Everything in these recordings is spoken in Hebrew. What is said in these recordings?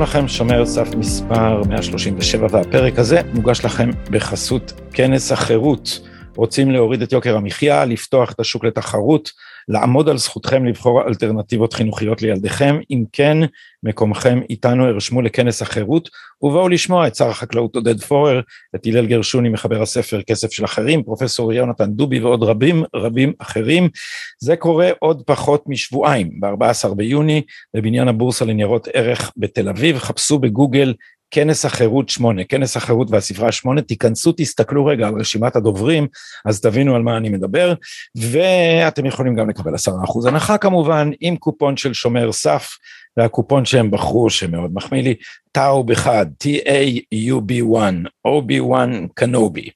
לכם, שומר סף מספר 137 והפרק הזה מוגש לכם בחסות כנס החירות. רוצים להוריד את יוקר המחיה, לפתוח את השוק לתחרות, לעמוד על זכותכם לבחור אלטרנטיבות חינוכיות לילדיכם, אם כן, מקומכם איתנו, הרשמו לכנס החירות, ובואו לשמוע את שר החקלאות עודד פורר, את הלל גרשוני מחבר הספר כסף של אחרים, פרופסור יונתן דובי ועוד רבים רבים אחרים. זה קורה עוד פחות משבועיים, ב-14 ביוני, בבניין הבורסה לניירות ערך בתל אביב, חפשו בגוגל כנס החירות 8, כנס החירות והספרה 8, תיכנסו, תסתכלו רגע על רשימת הדוברים, אז תבינו על מה אני מדבר, ואתם יכולים גם לקבל 10% הנחה כמובן, עם קופון של שומר סף, והקופון שהם בחרו, שמאוד מחמיא לי, טאוב 1, T-A-U-B-1, O-B-1 קנובי.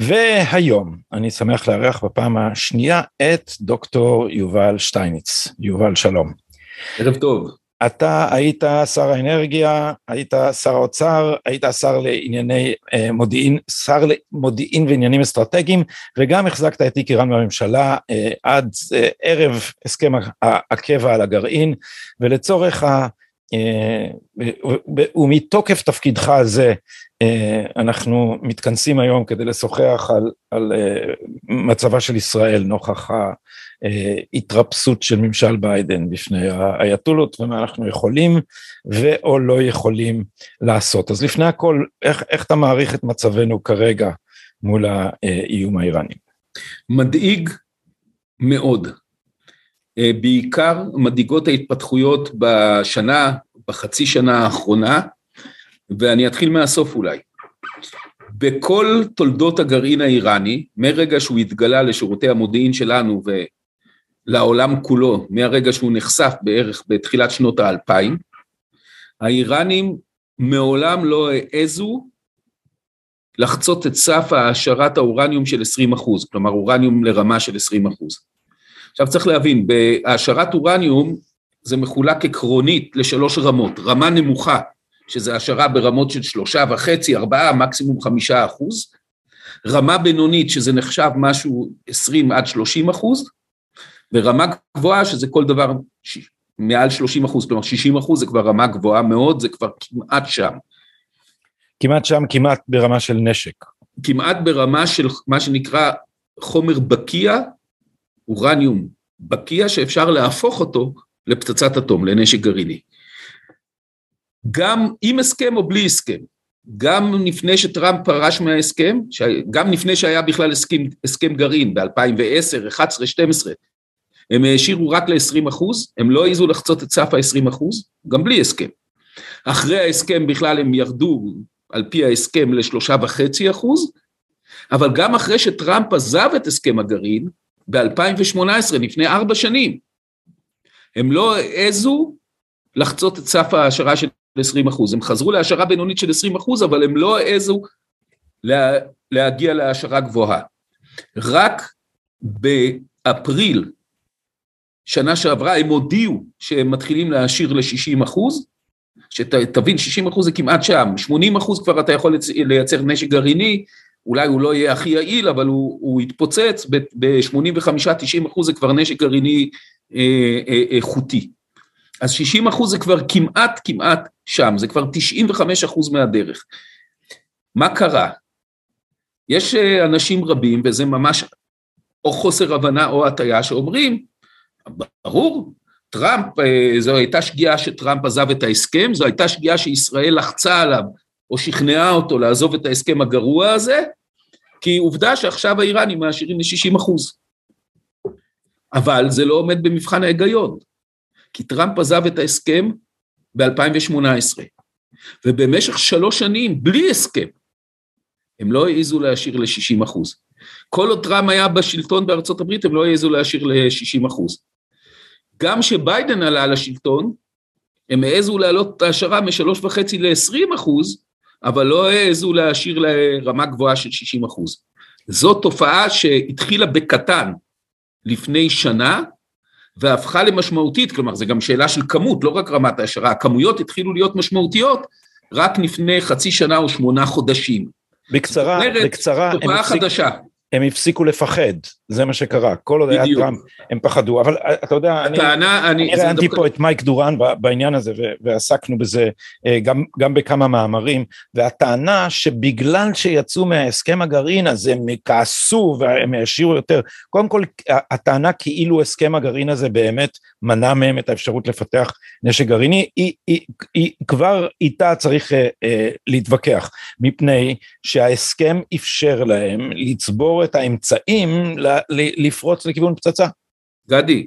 והיום אני שמח לארח בפעם השנייה את דוקטור יובל שטייניץ. יובל, שלום. ערב טוב. אתה היית שר האנרגיה, היית שר האוצר, היית שר לענייני אה, מודיעין, שר למודיעין ועניינים אסטרטגיים, וגם החזקת את תיק איראן בממשלה אה, עד אה, ערב הסכם הקבע על הגרעין, ולצורך ה... ומתוקף תפקידך הזה אנחנו מתכנסים היום כדי לשוחח על, על מצבה של ישראל נוכח התרפסות של ממשל ביידן בפני האייתולות ומה אנחנו יכולים ואו לא יכולים לעשות. אז לפני הכל, איך, איך אתה מעריך את מצבנו כרגע מול האיום האיראני? מדאיג מאוד. אה, בעיקר מדאיגות ההתפתחויות בשנה, בחצי שנה האחרונה, ואני אתחיל מהסוף אולי. בכל תולדות הגרעין האיראני, מרגע שהוא התגלה לשירותי המודיעין שלנו לעולם כולו, מהרגע שהוא נחשף בערך בתחילת שנות האלפיים, האיראנים מעולם לא העזו לחצות את סף העשרת האורניום של 20 אחוז, כלומר אורניום לרמה של 20 אחוז. עכשיו צריך להבין, בהעשרת אורניום זה מחולק עקרונית לשלוש רמות, רמה נמוכה, שזה העשרה ברמות של שלושה וחצי, ארבעה, מקסימום חמישה אחוז, רמה בינונית שזה נחשב משהו 20 עד 30 אחוז, ורמה גבוהה שזה כל דבר ש... מעל 30 אחוז, כלומר 60 אחוז זה כבר רמה גבוהה מאוד, זה כבר כמעט שם. כמעט שם, כמעט ברמה של נשק. כמעט ברמה של מה שנקרא חומר בקיע, אורניום בקיע, שאפשר להפוך אותו לפצצת אטום, לנשק גרעיני. גם עם הסכם או בלי הסכם, גם לפני שטראמפ פרש מההסכם, גם לפני שהיה בכלל הסכם, הסכם גרעין ב-2010, 2011, 2012, הם העשירו רק ל-20 אחוז, הם לא העזו לחצות את סף ה-20 אחוז, גם בלי הסכם. אחרי ההסכם בכלל הם ירדו על פי ההסכם לשלושה וחצי אחוז, אבל גם אחרי שטראמפ עזב את הסכם הגרעין, ב-2018, לפני ארבע שנים, הם לא העזו לחצות את סף ההשערה של 20 אחוז. הם חזרו להשערה בינונית של 20 אחוז, אבל הם לא העזו לה, להגיע להשערה גבוהה. רק באפריל שנה שעברה הם הודיעו שהם מתחילים להעשיר ל-60 אחוז, שתבין 60 אחוז זה כמעט שם, 80 אחוז כבר אתה יכול לייצר נשק גרעיני, אולי הוא לא יהיה הכי יעיל אבל הוא, הוא יתפוצץ, ב-85-90 אחוז זה כבר נשק גרעיני אה, אה, איכותי. אז 60 אחוז זה כבר כמעט כמעט שם, זה כבר 95 אחוז מהדרך. מה קרה? יש אה, אנשים רבים, וזה ממש או חוסר הבנה או הטיה, שאומרים, ברור, טראמפ, אה, זו הייתה שגיאה שטראמפ עזב את ההסכם, זו הייתה שגיאה שישראל לחצה עליו או שכנעה אותו לעזוב את ההסכם הגרוע הזה, כי עובדה שעכשיו האיראנים מעשירים ל-60 אחוז. אבל זה לא עומד במבחן ההיגיון, כי טראמפ עזב את ההסכם ב-2018, ובמשך שלוש שנים, בלי הסכם, הם לא העזו להשאיר ל-60 אחוז. כל עוד טראמפ היה בשלטון בארצות הברית, הם לא העזו להשאיר ל-60 אחוז. גם כשביידן עלה לשלטון, הם העזו להעלות את ההשערה משלוש וחצי ל-20 אחוז, אבל לא העזו להשאיר לרמה גבוהה של 60 אחוז. זו תופעה שהתחילה בקטן לפני שנה, והפכה למשמעותית, כלומר זו גם שאלה של כמות, לא רק רמת ההשערה, הכמויות התחילו להיות משמעותיות רק לפני חצי שנה או שמונה חודשים. בקצרה, אומרת, בקצרה, תופעה הם, הפסיק, חדשה. הם הפסיקו לפחד. זה מה שקרה, כל עוד היה טראמפ הם פחדו, אבל אה, אתה יודע, הטענה, אני, אני ראיינתי פה את מייק דורן בעניין הזה ועסקנו בזה אה, גם, גם בכמה מאמרים, והטענה שבגלל שיצאו מהסכם הגרעין אז הם כעסו והם השאירו יותר, קודם כל הטענה כאילו הסכם הגרעין הזה באמת מנע מהם את האפשרות לפתח נשק גרעיני, היא, היא, היא, כבר איתה צריך אה, אה, להתווכח, מפני שההסכם אפשר להם לצבור את האמצעים לפרוץ לכיוון פצצה. גדי,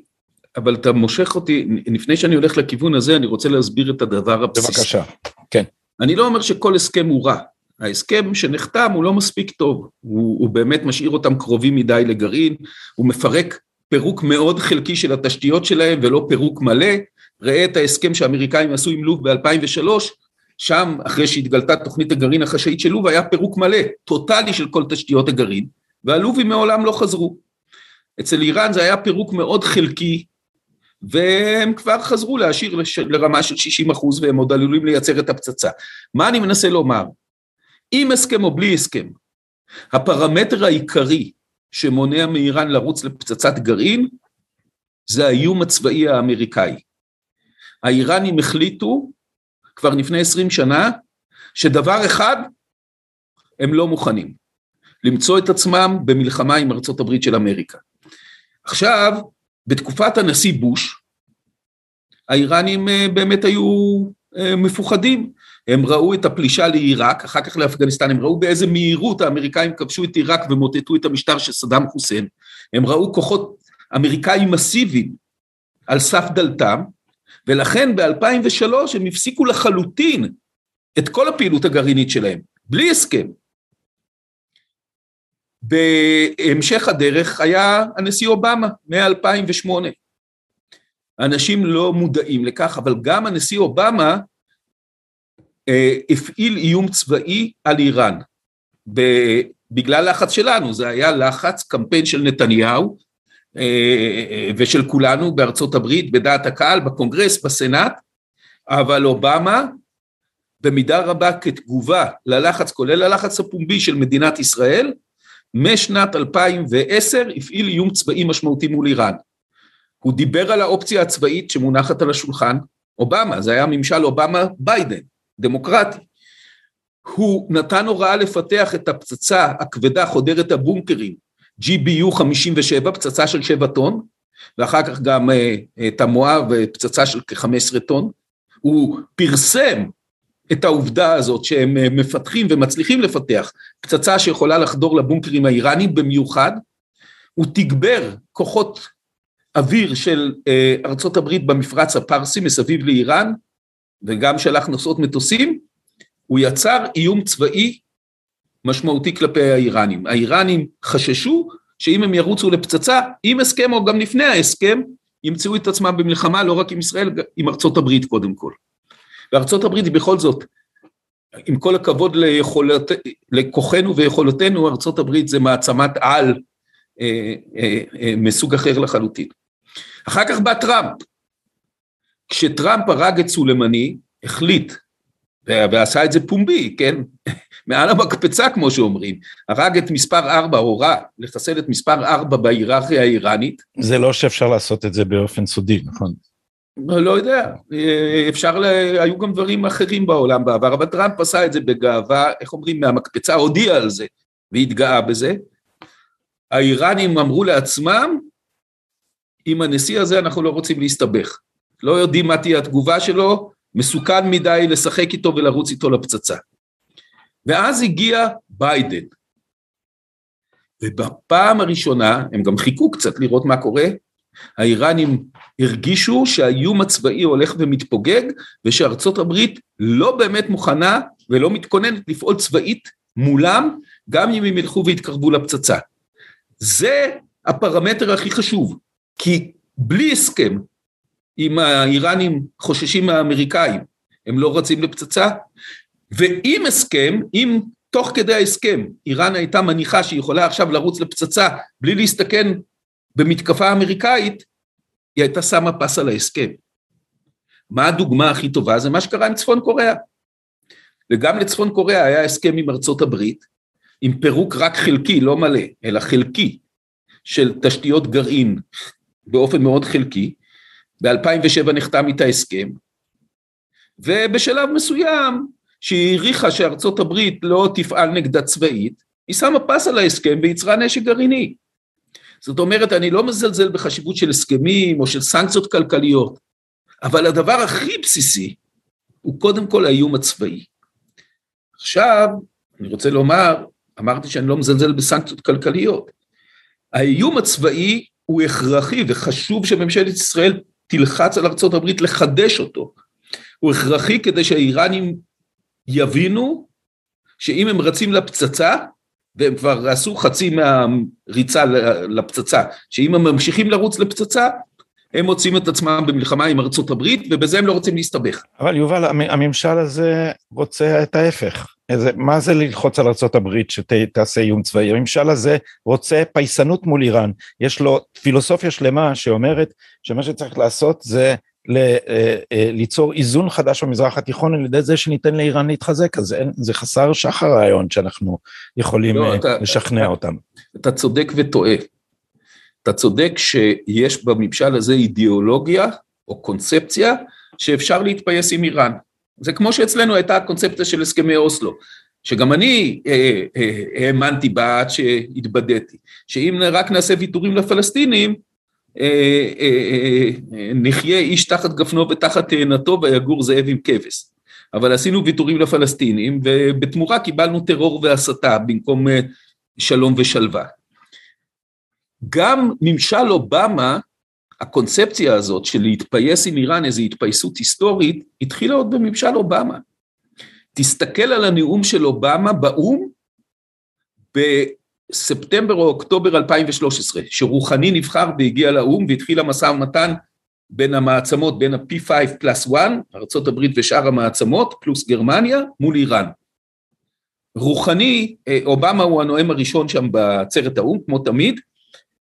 אבל אתה מושך אותי, לפני שאני הולך לכיוון הזה, אני רוצה להסביר את הדבר הבסיסי. בבקשה, כן. אני לא אומר שכל הסכם הוא רע, ההסכם שנחתם הוא לא מספיק טוב, הוא, הוא באמת משאיר אותם קרובים מדי לגרעין, הוא מפרק פירוק מאוד חלקי של התשתיות שלהם ולא פירוק מלא, ראה את ההסכם שהאמריקאים עשו עם לוב ב-2003, שם אחרי שהתגלתה תוכנית הגרעין החשאית של לוב היה פירוק מלא, טוטאלי של כל תשתיות הגרעין, והלובים מעולם לא חזרו. אצל איראן זה היה פירוק מאוד חלקי, והם כבר חזרו להשאיר לש... לרמה של 60 אחוז והם עוד עלולים לייצר את הפצצה. מה אני מנסה לומר? עם הסכם או בלי הסכם, הפרמטר העיקרי שמונע מאיראן לרוץ לפצצת גרעין זה האיום הצבאי האמריקאי. האיראנים החליטו כבר לפני עשרים שנה שדבר אחד הם לא מוכנים, למצוא את עצמם במלחמה עם ארצות הברית של אמריקה. עכשיו, בתקופת הנשיא בוש, האיראנים אה, באמת היו אה, מפוחדים, הם ראו את הפלישה לעיראק, אחר כך לאפגניסטן, הם ראו באיזה מהירות האמריקאים כבשו את עיראק ומוטטו את המשטר של סדאם חוסיין, הם ראו כוחות אמריקאים מסיביים על סף דלתם, ולכן ב-2003 הם הפסיקו לחלוטין את כל הפעילות הגרעינית שלהם, בלי הסכם. בהמשך הדרך היה הנשיא אובמה מ-2008. אנשים לא מודעים לכך, אבל גם הנשיא אובמה אה, הפעיל איום צבאי על איראן. בגלל לחץ שלנו, זה היה לחץ, קמפיין של נתניהו אה, ושל כולנו בארצות הברית, בדעת הקהל, בקונגרס, בסנאט, אבל אובמה במידה רבה כתגובה ללחץ, כולל הלחץ הפומבי של מדינת ישראל, משנת 2010 הפעיל איום צבאי משמעותי מול איראן. הוא דיבר על האופציה הצבאית שמונחת על השולחן, אובמה, זה היה ממשל אובמה ביידן, דמוקרטי. הוא נתן הוראה לפתח את הפצצה הכבדה חודרת הבונקרים, GBU 57, פצצה של 7 טון, ואחר כך גם אה, את המואב, פצצה של כ-15 טון. הוא פרסם את העובדה הזאת שהם אה, מפתחים ומצליחים לפתח פצצה שיכולה לחדור לבונקרים האיראנים במיוחד, הוא תגבר כוחות אוויר של אה, ארצות הברית במפרץ הפרסי מסביב לאיראן, וגם שלח נוסעות מטוסים, הוא יצר איום צבאי משמעותי כלפי האיראנים. האיראנים חששו שאם הם ירוצו לפצצה, עם הסכם או גם לפני ההסכם, ימצאו את עצמם במלחמה לא רק עם ישראל, עם ארצות הברית קודם כל. וארצות הברית היא בכל זאת, עם כל הכבוד ליכולת, לכוחנו ויכולותינו, ארצות הברית זה מעצמת על אה, אה, אה, מסוג אחר לחלוטין. אחר כך בא טראמפ. כשטראמפ הרג את סולימני, החליט, ועשה את זה פומבי, כן? מעל המקפצה כמו שאומרים, הרג את מספר ארבע, הורה לחסל את מספר ארבע בהיררכיה האיראנית. זה לא שאפשר לעשות את זה באופן סודי, נכון? לא יודע, אפשר, ל... היו גם דברים אחרים בעולם בעבר, אבל טראמפ עשה את זה בגאווה, איך אומרים, מהמקפצה, הודיע על זה והתגאה בזה. האיראנים אמרו לעצמם, עם הנשיא הזה אנחנו לא רוצים להסתבך. לא יודעים מה תהיה התגובה שלו, מסוכן מדי לשחק איתו ולרוץ איתו לפצצה. ואז הגיע ביידן. ובפעם הראשונה, הם גם חיכו קצת לראות מה קורה, האיראנים הרגישו שהאיום הצבאי הולך ומתפוגג ושארצות הברית לא באמת מוכנה ולא מתכוננת לפעול צבאית מולם, גם אם הם ילכו ויתקרבו לפצצה. זה הפרמטר הכי חשוב, כי בלי הסכם, אם האיראנים חוששים מהאמריקאים, הם לא רצים לפצצה, ועם הסכם, אם תוך כדי ההסכם איראן הייתה מניחה שהיא יכולה עכשיו לרוץ לפצצה בלי להסתכן במתקפה אמריקאית, היא הייתה שמה פס על ההסכם. מה הדוגמה הכי טובה? זה מה שקרה עם צפון קוריאה. וגם לצפון קוריאה היה הסכם עם ארצות הברית, עם פירוק רק חלקי, לא מלא, אלא חלקי, של תשתיות גרעין באופן מאוד חלקי, ב-2007 נחתם איתה הסכם, ובשלב מסוים, שהיא העריכה שארצות הברית לא תפעל נגדה צבאית, היא שמה פס על ההסכם וייצרה נשק גרעיני. זאת אומרת, אני לא מזלזל בחשיבות של הסכמים או של סנקציות כלכליות, אבל הדבר הכי בסיסי הוא קודם כל האיום הצבאי. עכשיו, אני רוצה לומר, אמרתי שאני לא מזלזל בסנקציות כלכליות. האיום הצבאי הוא הכרחי וחשוב שממשלת ישראל תלחץ על הברית לחדש אותו. הוא הכרחי כדי שהאיראנים יבינו שאם הם רצים לפצצה, והם כבר עשו חצי מהריצה לפצצה, שאם הם ממשיכים לרוץ לפצצה, הם מוצאים את עצמם במלחמה עם ארצות הברית, ובזה הם לא רוצים להסתבך. אבל יובל, הממשל הזה רוצה את ההפך. איזה, מה זה ללחוץ על ארצות הברית שתעשה איום צבאי? הממשל הזה רוצה פייסנות מול איראן. יש לו פילוסופיה שלמה שאומרת שמה שצריך לעשות זה ל, אה, אה, ליצור איזון חדש במזרח התיכון על ידי זה שניתן לאיראן להתחזק, אז אין, זה חסר שחר רעיון שאנחנו יכולים לא, אה, אתה, לשכנע אתה, אותם. אתה צודק וטועה. אתה צודק שיש בממשל הזה אידיאולוגיה או קונספציה שאפשר להתפייס עם איראן. זה כמו שאצלנו הייתה הקונספציה של הסכמי אוסלו, שגם אני האמנתי בה עד שהתבדיתי, שאם רק נעשה ויתורים לפלסטינים, אה, אה, אה, נחיה איש תחת גפנו ותחת תאנתו ויגור זאב עם כבש. אבל עשינו ויתורים לפלסטינים ובתמורה קיבלנו טרור והסתה במקום שלום ושלווה. גם ממשל אובמה, הקונספציה הזאת של להתפייס עם איראן, איזו התפייסות היסטורית, התחילה עוד בממשל אובמה. תסתכל על הנאום של אובמה באו"ם ספטמבר או אוקטובר 2013, שרוחני נבחר והגיע לאו"ם והתחיל המשא ומתן בין המעצמות, בין ה-P5 פלוס 1, ארה"ב ושאר המעצמות, פלוס גרמניה, מול איראן. רוחני, אה, אובמה הוא הנואם הראשון שם בעצרת האו"ם, כמו תמיד,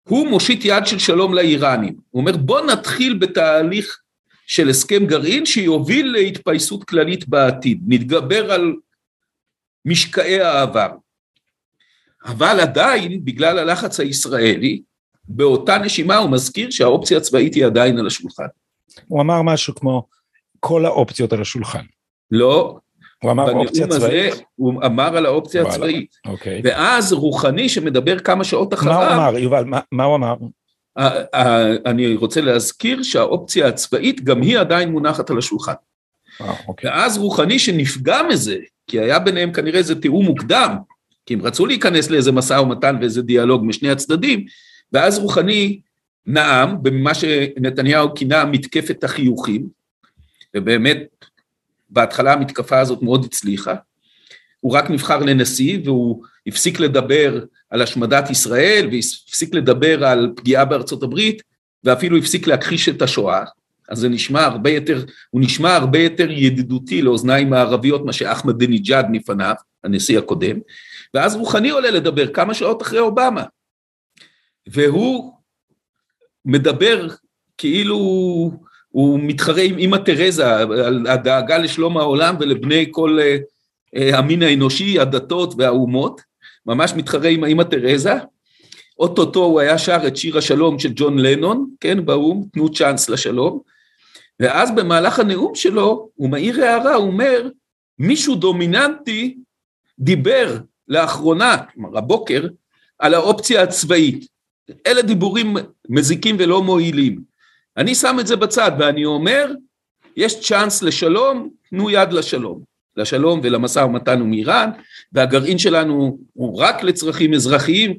הוא מושיט יד של שלום לאיראנים. הוא אומר, בוא נתחיל בתהליך של הסכם גרעין שיוביל להתפייסות כללית בעתיד, נתגבר על משקעי העבר. אבל עדיין, בגלל הלחץ הישראלי, באותה נשימה הוא מזכיר שהאופציה הצבאית היא עדיין על השולחן. הוא אמר משהו כמו, כל האופציות על השולחן. לא. הוא אמר אופציה צבאית? הזה, הוא אמר על האופציה וואלה, הצבאית. אוקיי. ואז רוחני שמדבר כמה שעות אחריו... מה הוא אמר, יובל, מה, מה הוא אמר? אני רוצה להזכיר שהאופציה הצבאית גם היא עדיין מונחת על השולחן. אה, אוקיי. ואז רוחני שנפגע מזה, כי היה ביניהם כנראה איזה תיאום מוקדם, כי הם רצו להיכנס לאיזה משא ומתן ואיזה דיאלוג משני הצדדים, ואז רוחני נאם במה שנתניהו כינה מתקפת החיוכים, ובאמת בהתחלה המתקפה הזאת מאוד הצליחה, הוא רק נבחר לנשיא והוא הפסיק לדבר על השמדת ישראל והפסיק לדבר על פגיעה בארצות הברית ואפילו הפסיק להכחיש את השואה, אז זה נשמע הרבה יותר, הוא נשמע הרבה יותר ידידותי לאוזניים הערביות מה שאחמדינג'אד מפניו, הנשיא הקודם, ואז רוחני עולה לדבר כמה שעות אחרי אובמה, והוא מדבר כאילו הוא מתחרה עם אימא תרזה על הדאגה לשלום העולם ולבני כל אה, אה, המין האנושי, הדתות והאומות, ממש מתחרה עם האימא תרזה, אוטוטו הוא היה שר את שיר השלום של ג'ון לנון, כן, באו"ם, תנו צ'אנס לשלום, ואז במהלך הנאום שלו הוא מעיר הערה, הוא אומר, מישהו דומיננטי דיבר לאחרונה, כלומר הבוקר, על האופציה הצבאית. אלה דיבורים מזיקים ולא מועילים. אני שם את זה בצד ואני אומר, יש צ'אנס לשלום, תנו יד לשלום. לשלום ולמשא ומתן עם איראן, והגרעין שלנו הוא רק לצרכים אזרחיים,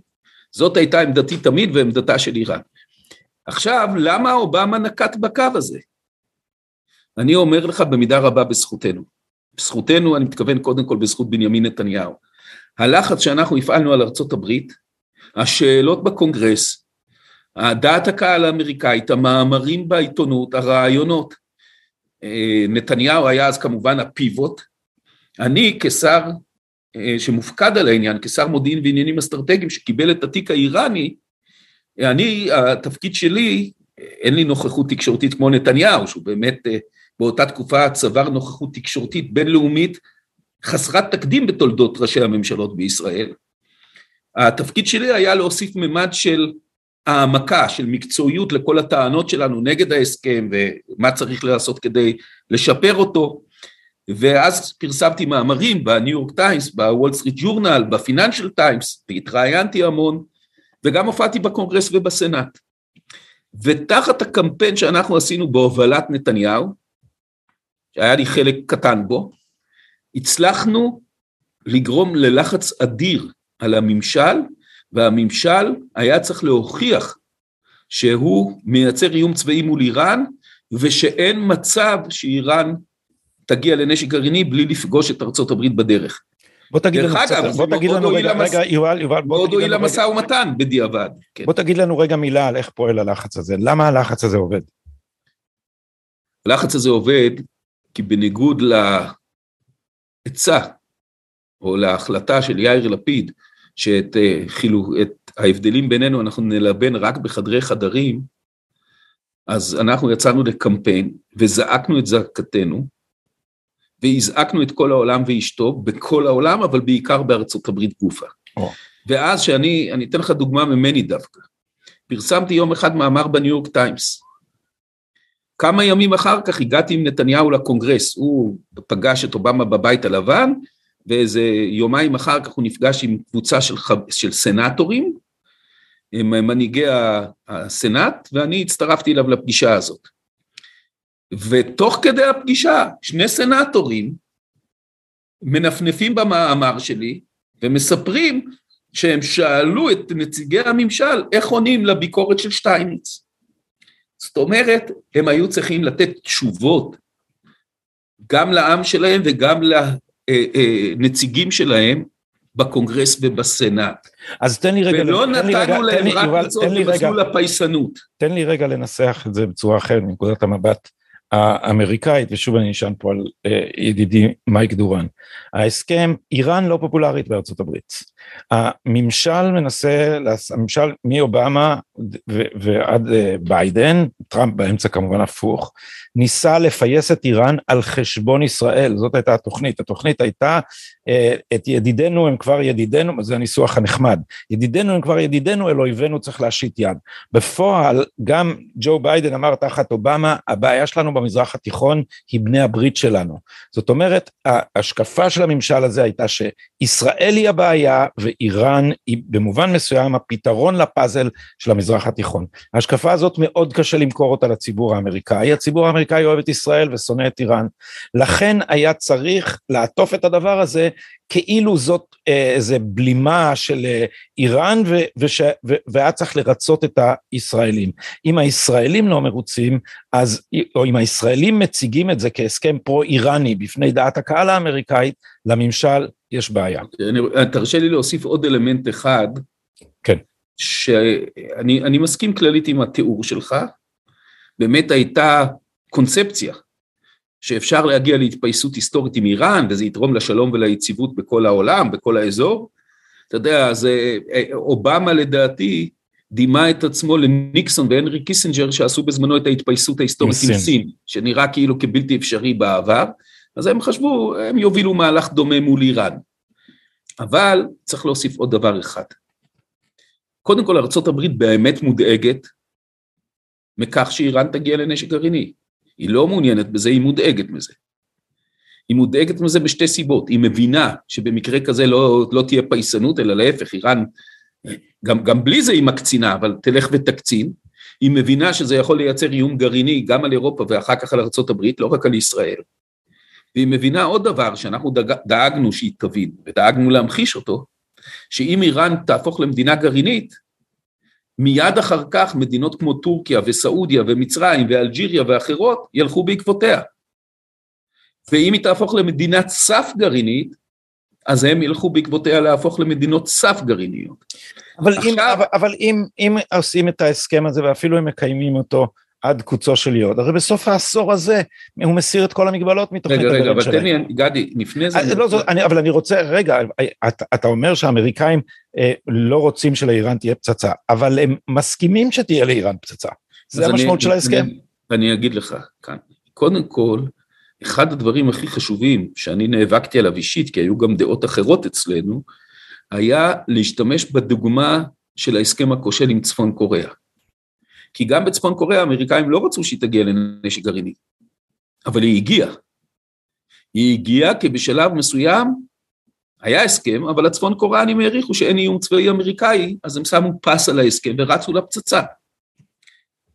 זאת הייתה עמדתי תמיד ועמדתה של איראן. עכשיו, למה אובמה נקט בקו הזה? אני אומר לך במידה רבה בזכותנו. בזכותנו, אני מתכוון קודם כל בזכות בנימין נתניהו. הלחץ שאנחנו הפעלנו על ארצות הברית, השאלות בקונגרס, דעת הקהל האמריקאית, המאמרים בעיתונות, הרעיונות. אה, נתניהו היה אז כמובן הפיבוט. אני כשר אה, שמופקד על העניין, כשר מודיעין ועניינים אסטרטגיים שקיבל את התיק האיראני, אני, התפקיד שלי, אין לי נוכחות תקשורתית כמו נתניהו, שהוא באמת אה, באותה תקופה צבר נוכחות תקשורתית בינלאומית חסרת תקדים בתולדות ראשי הממשלות בישראל. התפקיד שלי היה להוסיף ממד של העמקה של מקצועיות לכל הטענות שלנו נגד ההסכם ומה צריך לעשות כדי לשפר אותו, ואז פרסמתי מאמרים בניו יורק טיימס, בוול סטריט ג'ורנל, בפיננשל טיימס, והתראיינתי המון, וגם הופעתי בקונגרס ובסנאט. ותחת הקמפיין שאנחנו עשינו בהובלת נתניהו, שהיה לי חלק קטן בו, הצלחנו לגרום ללחץ אדיר על הממשל, והממשל היה צריך להוכיח שהוא מייצר איום צבאי מול איראן, ושאין מצב שאיראן תגיע לנשק גרעיני בלי לפגוש את ארצות הברית בדרך. בוא תגיד לנו קצת, בוא תגיד לנו רגע, רגע, יובל, יובל, בוא תגיד לנו רגע. משא ומתן בדיעבד. כן. בוא תגיד לנו רגע מילה על איך פועל הלחץ הזה, למה הלחץ הזה עובד? הלחץ הזה עובד כי בניגוד לעצה או להחלטה של יאיר לפיד, שאת אה, חילו, את ההבדלים בינינו אנחנו נלבן רק בחדרי חדרים, אז אנחנו יצאנו לקמפיין וזעקנו את זעקתנו, והזעקנו את כל העולם ואשתו, בכל העולם, אבל בעיקר בארצות הברית גופה. Oh. ואז שאני, אני אתן לך דוגמה ממני דווקא. פרסמתי יום אחד מאמר בניו יורק טיימס. כמה ימים אחר כך הגעתי עם נתניהו לקונגרס, הוא פגש את אובמה בבית הלבן, ואיזה יומיים אחר כך הוא נפגש עם קבוצה של, של סנטורים, עם מנהיגי הסנאט, ואני הצטרפתי אליו לפגישה הזאת. ותוך כדי הפגישה, שני סנטורים מנפנפים במאמר שלי ומספרים שהם שאלו את נציגי הממשל איך עונים לביקורת של שטייניץ. זאת אומרת, הם היו צריכים לתת תשובות גם לעם שלהם וגם לנציגים אה, אה, שלהם בקונגרס ובסנאט. אז תן לי רגע... ולא נתנו להם רק לצעוד במסלול הפייסנות. תן לי רגע לנסח את זה בצורה אחרת מנקודת המבט האמריקאית, ושוב אני נשען פה על אה, ידידי מייק דורן, ההסכם, איראן לא פופולרית בארצות הברית. הממשל מנסה, הממשל מאובמה ועד אה, ביידן, טראמפ באמצע כמובן הפוך, ניסה לפייס את איראן על חשבון ישראל, זאת הייתה התוכנית. התוכנית הייתה, אה, את ידידינו הם כבר ידידינו, זה הניסוח הנחמד, ידידינו הם כבר ידידינו, אל אויבינו צריך להשיט יד. בפועל, גם ג'ו ביידן אמר תחת אובמה, הבעיה שלנו במזרח התיכון היא בני הברית שלנו. זאת אומרת, ההשקפה של הממשל הזה הייתה שישראל היא הבעיה ואיראן היא במובן מסוים הפתרון לפאזל של המזרח התיכון. ההשקפה הזאת מאוד קשה למכור אותה לציבור האמריקאי, הציבור האמריקאי אוהב את ישראל ושונא את איראן, לכן היה צריך לעטוף את הדבר הזה כאילו זאת אה, איזה בלימה של אה, איראן ו, וש, ו, והיה צריך לרצות את הישראלים. אם הישראלים לא מרוצים, אז, או אם הישראלים מציגים את זה כהסכם פרו-איראני בפני דעת הקהל האמריקאית, לממשל יש בעיה. אני, תרשה לי להוסיף עוד אלמנט אחד. כן. שאני מסכים כללית עם התיאור שלך, באמת הייתה קונספציה שאפשר להגיע להתפייסות היסטורית עם איראן וזה יתרום לשלום וליציבות בכל העולם, בכל האזור. אתה יודע, זה, אה, אובמה לדעתי דימה את עצמו לניקסון והנרי קיסינג'ר שעשו בזמנו את ההתפייסות ההיסטורית עם סין, שנראה כאילו כבלתי אפשרי בעבר, אז הם חשבו, הם יובילו מהלך דומה מול איראן. אבל צריך להוסיף עוד דבר אחד. קודם כל ארה"ב באמת מודאגת מכך שאיראן תגיע לנשק גרעיני. היא לא מעוניינת בזה, היא מודאגת מזה. היא מודאגת מזה בשתי סיבות, היא מבינה שבמקרה כזה לא, לא תהיה פייסנות, אלא להפך, איראן, גם, גם בלי זה היא מקצינה, אבל תלך ותקצין, היא מבינה שזה יכול לייצר איום גרעיני גם על אירופה ואחר כך על ארה"ב, לא רק על ישראל. והיא מבינה עוד דבר שאנחנו דאג, דאגנו שהיא תבין, ודאגנו להמחיש אותו, שאם איראן תהפוך למדינה גרעינית, מיד אחר כך מדינות כמו טורקיה וסעודיה ומצרים ואלג'יריה ואחרות ילכו בעקבותיה. ואם היא תהפוך למדינת סף גרעינית, אז הם ילכו בעקבותיה להפוך למדינות סף גרעיניות. אבל, עכשיו... אם, אבל, אבל אם, אם עושים את ההסכם הזה ואפילו הם מקיימים אותו עד קוצו של יוד, הרי בסוף העשור הזה הוא מסיר את כל המגבלות מתוכנית הגרעין שלהם. רגע, רגע, אבל תן לי, גדי, לפני זה... אה, לא, זאת, אני, אבל אני רוצה, רגע, אתה, אתה אומר שהאמריקאים אה, לא רוצים שלאיראן תהיה פצצה, אבל הם מסכימים שתהיה לאיראן פצצה. זה המשמעות של ההסכם. אני, אני אגיד לך כאן, קודם כל, אחד הדברים הכי חשובים שאני נאבקתי עליו אישית, כי היו גם דעות אחרות אצלנו, היה להשתמש בדוגמה של ההסכם הכושל עם צפון קוריאה. כי גם בצפון קוריאה האמריקאים לא רצו שהיא תגיע לנשק גרעיני, אבל היא הגיעה. היא הגיעה כי בשלב מסוים היה הסכם, אבל הצפון קוריאנים העריכו שאין איום צבאי אמריקאי, אז הם שמו פס על ההסכם ורצו לפצצה.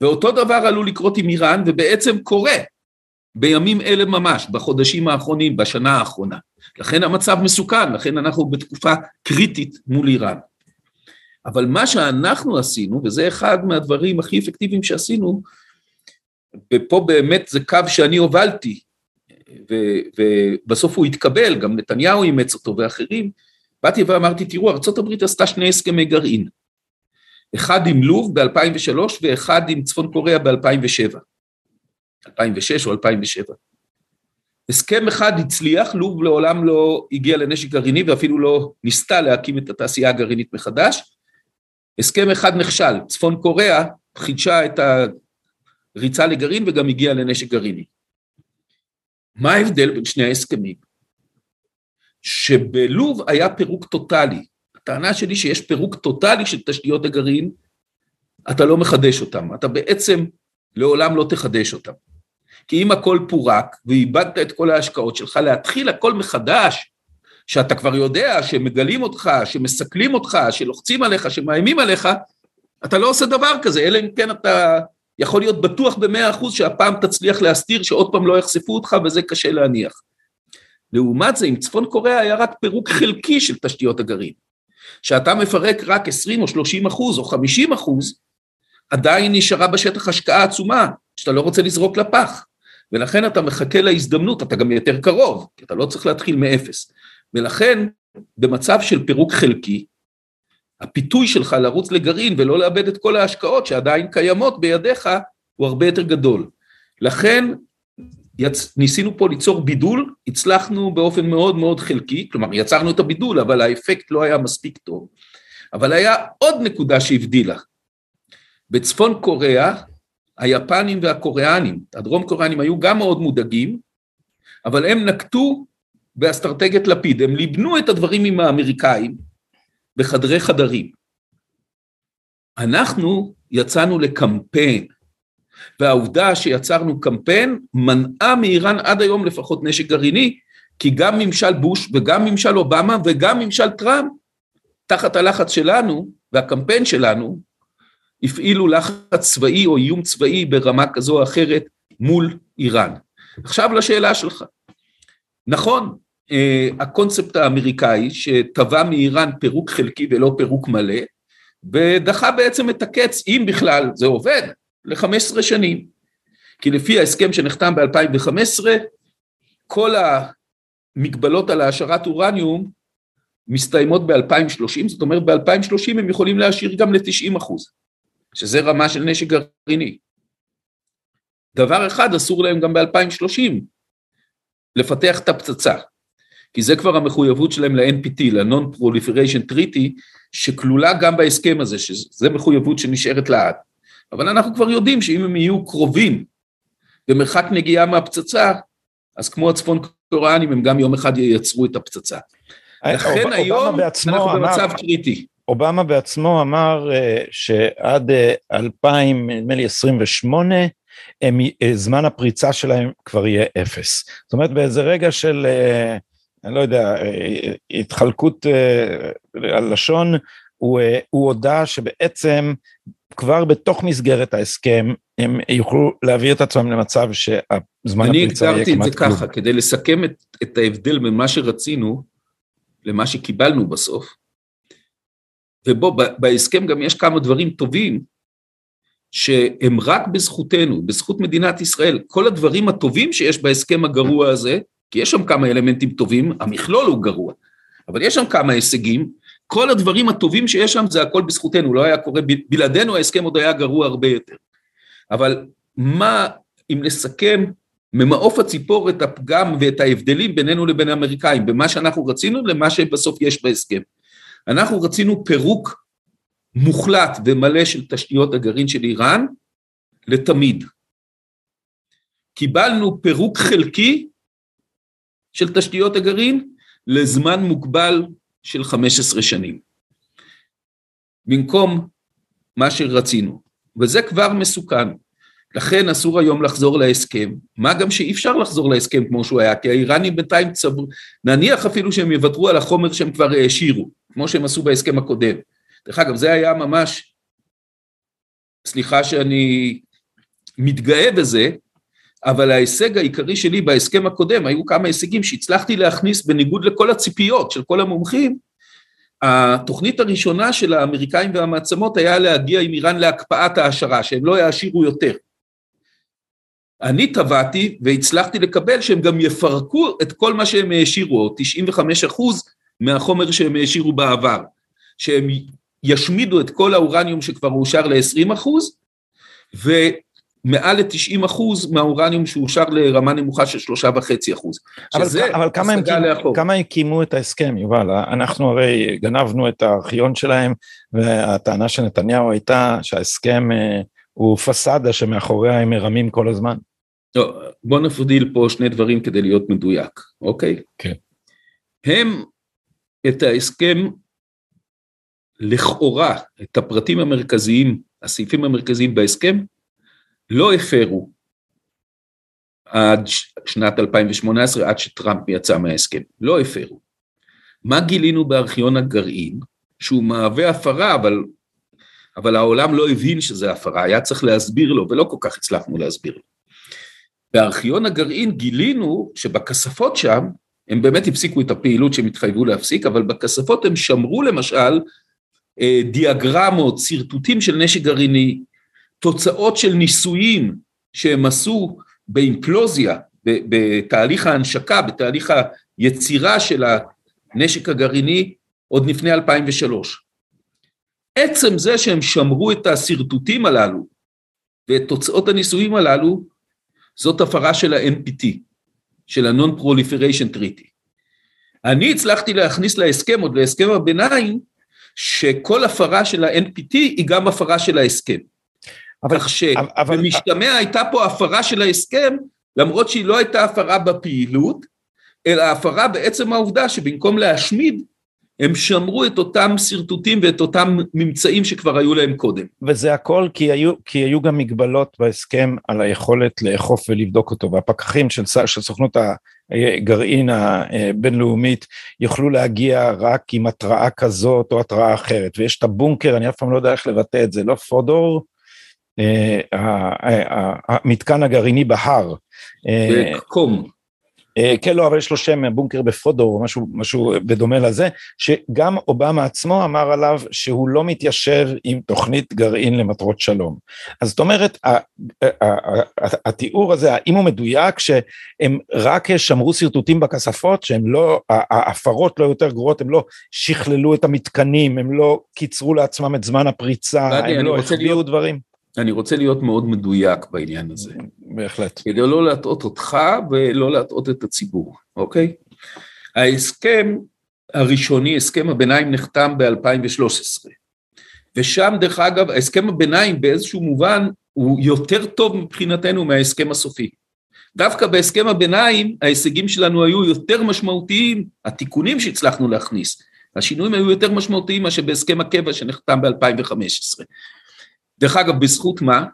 ואותו דבר עלול לקרות עם איראן, ובעצם קורה בימים אלה ממש, בחודשים האחרונים, בשנה האחרונה. לכן המצב מסוכן, לכן אנחנו בתקופה קריטית מול איראן. אבל מה שאנחנו עשינו, וזה אחד מהדברים הכי אפקטיביים שעשינו, ופה באמת זה קו שאני הובלתי, ו, ובסוף הוא התקבל, גם נתניהו אימץ אותו ואחרים, באתי ואמרתי, תראו, ארה"ב עשתה שני הסכמי גרעין, אחד עם לוב ב-2003 ואחד עם צפון קוריאה ב-2007, 2006 או 2007. הסכם אחד הצליח, לוב לעולם לא הגיע לנשק גרעיני ואפילו לא ניסתה להקים את התעשייה הגרעינית מחדש. הסכם אחד נכשל, צפון קוריאה חידשה את הריצה לגרעין וגם הגיעה לנשק גרעיני. מה ההבדל בין שני ההסכמים? שבלוב היה פירוק טוטאלי. הטענה שלי שיש פירוק טוטאלי של תשתיות הגרעין, אתה לא מחדש אותם, אתה בעצם לעולם לא תחדש אותם. כי אם הכל פורק ואיבדת את כל ההשקעות שלך, להתחיל הכל מחדש, שאתה כבר יודע שמגלים אותך, שמסכלים אותך, שלוחצים עליך, שמאיימים עליך, אתה לא עושה דבר כזה, אלא אם כן אתה יכול להיות בטוח במאה אחוז שהפעם תצליח להסתיר, שעוד פעם לא יחשפו אותך, וזה קשה להניח. לעומת זה, עם צפון קוריאה היה רק פירוק חלקי של תשתיות הגרעין. שאתה מפרק רק 20 או 30 אחוז או 50 אחוז, עדיין נשארה בשטח השקעה עצומה, שאתה לא רוצה לזרוק לפח. ולכן אתה מחכה להזדמנות, אתה גם יותר קרוב, כי אתה לא צריך להתחיל מאפס. ולכן, במצב של פירוק חלקי, הפיתוי שלך לרוץ לגרעין ולא לאבד את כל ההשקעות שעדיין קיימות בידיך, הוא הרבה יותר גדול. לכן, יצ... ניסינו פה ליצור בידול, הצלחנו באופן מאוד מאוד חלקי, כלומר יצרנו את הבידול, אבל האפקט לא היה מספיק טוב. אבל היה עוד נקודה שהבדילה. בצפון קוריאה היפנים והקוריאנים, הדרום קוריאנים היו גם מאוד מודאגים, אבל הם נקטו באסטרטגיית לפיד, הם ליבנו את הדברים עם האמריקאים בחדרי חדרים. אנחנו יצאנו לקמפיין, והעובדה שיצרנו קמפיין מנעה מאיראן עד היום לפחות נשק גרעיני, כי גם ממשל בוש וגם ממשל אובמה וגם ממשל טראמפ, תחת הלחץ שלנו והקמפיין שלנו, הפעילו לחץ צבאי או איום צבאי ברמה כזו או אחרת מול איראן. עכשיו לשאלה שלך. נכון, הקונספט האמריקאי שטבע מאיראן פירוק חלקי ולא פירוק מלא, ודחה בעצם את הקץ, אם בכלל זה עובד, ל-15 שנים. כי לפי ההסכם שנחתם ב-2015, כל המגבלות על העשרת אורניום מסתיימות ב-2030, זאת אומרת ב-2030 הם יכולים להשאיר גם ל-90 אחוז. שזה רמה של נשק גרעיני. דבר אחד אסור להם גם ב-2030, לפתח את הפצצה, כי זה כבר המחויבות שלהם ל-NPT, ל-Non-Proliferation Treaty, שכלולה גם בהסכם הזה, שזה מחויבות שנשארת לעד. אבל אנחנו כבר יודעים שאם הם יהיו קרובים במרחק נגיעה מהפצצה, אז כמו הצפון קוריאנים, הם גם יום אחד ייצרו את הפצצה. לכן היום אנחנו במצב קריטי. אובמה בעצמו אמר אה, שעד 2000, אה, נדמה לי 28, הם, אה, זמן הפריצה שלהם כבר יהיה אפס. זאת אומרת באיזה רגע של, אני לא יודע, התחלקות הלשון, הוא, הוא הודה שבעצם כבר בתוך מסגרת ההסכם הם יוכלו להביא את עצמם למצב שהזמן הפריצה יהיה כמעט כלום. אני הגדרתי את זה ככה, כדי לסכם את, את ההבדל בין מה שרצינו למה שקיבלנו בסוף. ובו בהסכם גם יש כמה דברים טובים שהם רק בזכותנו, בזכות מדינת ישראל. כל הדברים הטובים שיש בהסכם הגרוע הזה, כי יש שם כמה אלמנטים טובים, המכלול הוא גרוע, אבל יש שם כמה הישגים, כל הדברים הטובים שיש שם זה הכל בזכותנו, לא היה קורה, בלעדינו ההסכם עוד היה גרוע הרבה יותר. אבל מה, אם נסכם ממעוף הציפור את הפגם ואת ההבדלים בינינו לבין האמריקאים, במה שאנחנו רצינו למה שבסוף יש בהסכם. אנחנו רצינו פירוק מוחלט ומלא של תשתיות הגרעין של איראן לתמיד. קיבלנו פירוק חלקי של תשתיות הגרעין לזמן מוגבל של 15 שנים. במקום מה שרצינו, וזה כבר מסוכן. לכן אסור היום לחזור להסכם, מה גם שאי אפשר לחזור להסכם כמו שהוא היה, כי האיראנים בינתיים צברו, נניח אפילו שהם יוותרו על החומר שהם כבר העשירו, כמו שהם עשו בהסכם הקודם. דרך אגב, זה היה ממש, סליחה שאני מתגאה בזה, אבל ההישג העיקרי שלי בהסכם הקודם, היו כמה הישגים שהצלחתי להכניס בניגוד לכל הציפיות של כל המומחים, התוכנית הראשונה של האמריקאים והמעצמות היה להגיע עם איראן להקפאת העשרה, שהם לא יעשירו יותר. אני טבעתי והצלחתי לקבל שהם גם יפרקו את כל מה שהם העשירו, או 95 אחוז מהחומר שהם העשירו בעבר, שהם ישמידו את כל האורניום שכבר אושר ל-20 אחוז, ומעל ל-90 אחוז מהאורניום שאושר לרמה נמוכה של שלושה וחצי אחוז. אבל, אבל כמה, הם קימו, כמה הקימו את ההסכם, יובל? אנחנו הרי גנבנו את הארכיון שלהם, והטענה של נתניהו הייתה שההסכם אה, הוא פסאדה שמאחוריה הם מרמים כל הזמן. לא, בוא נפדיל פה שני דברים כדי להיות מדויק, אוקיי? כן. הם את ההסכם לכאורה, את הפרטים המרכזיים, הסעיפים המרכזיים בהסכם, לא הפרו עד שנת 2018, עד שטראמפ יצא מההסכם, לא הפרו. מה גילינו בארכיון הגרעין? שהוא מהווה הפרה, אבל, אבל העולם לא הבין שזה הפרה, היה צריך להסביר לו, ולא כל כך הצלחנו להסביר לו. בארכיון הגרעין גילינו שבכספות שם, הם באמת הפסיקו את הפעילות שהם התחייבו להפסיק, אבל בכספות הם שמרו למשל אה, דיאגרמות, שרטוטים של נשק גרעיני, תוצאות של ניסויים שהם עשו באימפלוזיה, בתהליך ההנשקה, בתהליך היצירה של הנשק הגרעיני עוד לפני 2003. עצם זה שהם שמרו את השרטוטים הללו ואת תוצאות הניסויים הללו, זאת הפרה של ה-NPT, של ה-Non-Proliferation Treaty. אני הצלחתי להכניס להסכם, עוד להסכם הביניים, שכל הפרה של ה-NPT היא גם הפרה של ההסכם. אבל, כך שבמשתמע אבל... הייתה פה הפרה של ההסכם, למרות שהיא לא הייתה הפרה בפעילות, אלא הפרה בעצם העובדה שבמקום להשמיד, הם שמרו את אותם שרטוטים ואת אותם ממצאים שכבר היו להם קודם. וזה הכל כי היו, כי היו גם מגבלות בהסכם על היכולת לאכוף ולבדוק אותו, והפקחים של, של סוכנות הגרעין הבינלאומית יוכלו להגיע רק עם התראה כזאת או התראה אחרת, ויש את הבונקר, אני אף פעם לא יודע איך לבטא את זה, לא פודור, המתקן הגרעיני בהר. קום. אה, כן, לא, אבל יש לו שם בונקר בפודו או משהו, משהו בדומה לזה, שגם אובמה עצמו אמר עליו שהוא לא מתיישב עם תוכנית גרעין למטרות שלום. אז זאת אומרת, התיאור הזה, האם הוא מדויק שהם רק שמרו שרטוטים בכספות, שהם לא, ההפרות לא יותר גרועות, הם לא שכללו את המתקנים, הם לא קיצרו לעצמם את זמן הפריצה, הם לא החביאו דברים? אני רוצה להיות מאוד מדויק בעניין הזה. בהחלט. כדי לא להטעות אותך ולא להטעות את הציבור, אוקיי? ההסכם הראשוני, הסכם הביניים נחתם ב-2013, ושם דרך אגב, הסכם הביניים באיזשהו מובן הוא יותר טוב מבחינתנו מההסכם הסופי. דווקא בהסכם הביניים ההישגים שלנו היו יותר משמעותיים, התיקונים שהצלחנו להכניס, השינויים היו יותר משמעותיים מאשר בהסכם הקבע שנחתם ב-2015. דרך אגב, בזכות מה?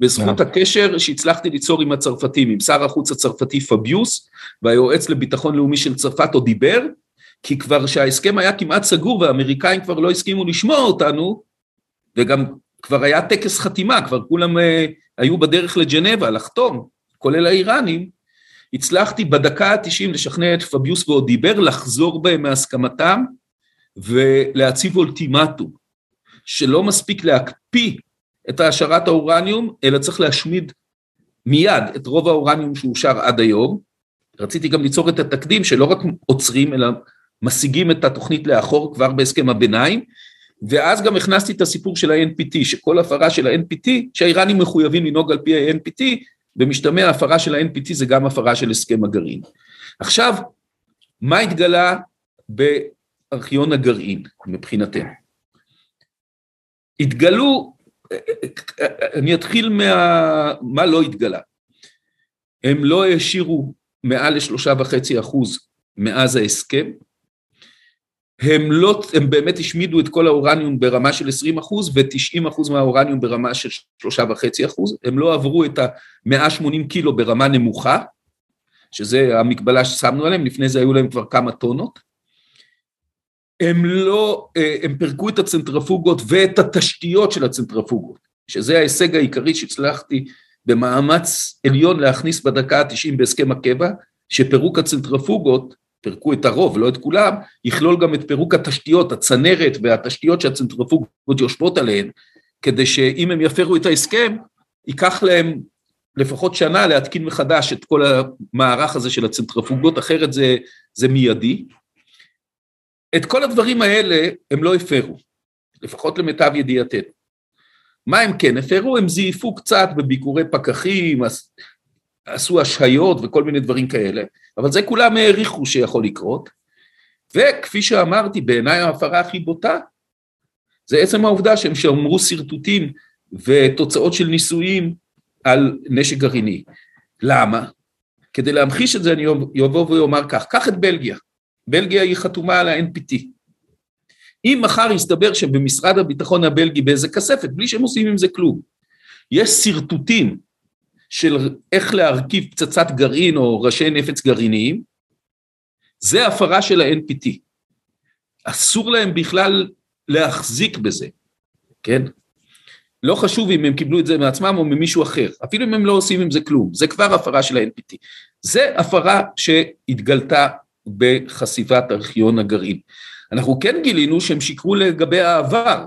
בזכות הקשר שהצלחתי ליצור עם הצרפתים, עם שר החוץ הצרפתי פביוס והיועץ לביטחון לאומי של צרפת עוד דיבר, כי כבר שההסכם היה כמעט סגור והאמריקאים כבר לא הסכימו לשמוע אותנו, וגם כבר היה טקס חתימה, כבר כולם uh, היו בדרך לג'נבה לחתום, כולל האיראנים, הצלחתי בדקה ה-90 לשכנע את פביוס ועוד דיבר לחזור בהם מהסכמתם ולהציב אולטימטום. שלא מספיק להקפיא את העשרת האורניום, אלא צריך להשמיד מיד את רוב האורניום שאושר עד היום. רציתי גם ליצור את התקדים שלא רק עוצרים, אלא משיגים את התוכנית לאחור כבר בהסכם הביניים, ואז גם הכנסתי את הסיפור של ה-NPT, שכל הפרה של ה-NPT, שהאיראנים מחויבים לנהוג על פי ה-NPT, במשתמע הפרה של ה-NPT זה גם הפרה של הסכם הגרעין. עכשיו, מה התגלה בארכיון הגרעין מבחינתנו? התגלו, אני אתחיל מה... מה לא התגלה. הם לא העשירו מעל לשלושה וחצי אחוז מאז ההסכם, הם לא, הם באמת השמידו את כל האורניום ברמה של 20 אחוז ו-90 אחוז מהאורניום ברמה של שלושה וחצי אחוז, הם לא עברו את ה-180 קילו ברמה נמוכה, שזה המגבלה ששמנו עליהם, לפני זה היו להם כבר כמה טונות. הם לא, אה, הם פירקו את הצנטרפוגות ואת התשתיות של הצנטרפוגות, שזה ההישג העיקרי שהצלחתי במאמץ עליון להכניס בדקה ה-90 בהסכם הקבע, שפירוק הצנטרפוגות פירקו את הרוב, לא את כולם, יכלול גם את פירוק התשתיות, הצנרת והתשתיות שהצנטריפוגות יושבות עליהן, כדי שאם הם יפרו את ההסכם, ייקח להם לפחות שנה להתקין מחדש את כל המערך הזה של הצנטריפוגות, אחרת זה, זה מיידי. את כל הדברים האלה הם לא הפרו, לפחות למיטב ידיעתנו. מה הם כן הפרו? הם זייפו קצת בביקורי פקחים, עשו השהיות וכל מיני דברים כאלה, אבל זה כולם העריכו שיכול לקרות, וכפי שאמרתי, בעיניי ההפרה הכי בוטה, זה עצם העובדה שהם שמרו שרטוטים ותוצאות של ניסויים על נשק גרעיני. למה? כדי להמחיש את זה אני אבוא ואומר כך, קח את בלגיה, בלגיה היא חתומה על ה-NPT. אם מחר יסתבר שבמשרד הביטחון הבלגי באיזה כספת, בלי שהם עושים עם זה כלום, יש שרטוטים של איך להרכיב פצצת גרעין או ראשי נפץ גרעיניים, זה הפרה של ה-NPT. אסור להם בכלל להחזיק בזה, כן? לא חשוב אם הם קיבלו את זה מעצמם או ממישהו אחר, אפילו אם הם לא עושים עם זה כלום, זה כבר הפרה של ה-NPT. זה הפרה שהתגלתה בחשיפת ארכיון הגרעין. אנחנו כן גילינו שהם שיקרו לגבי העבר,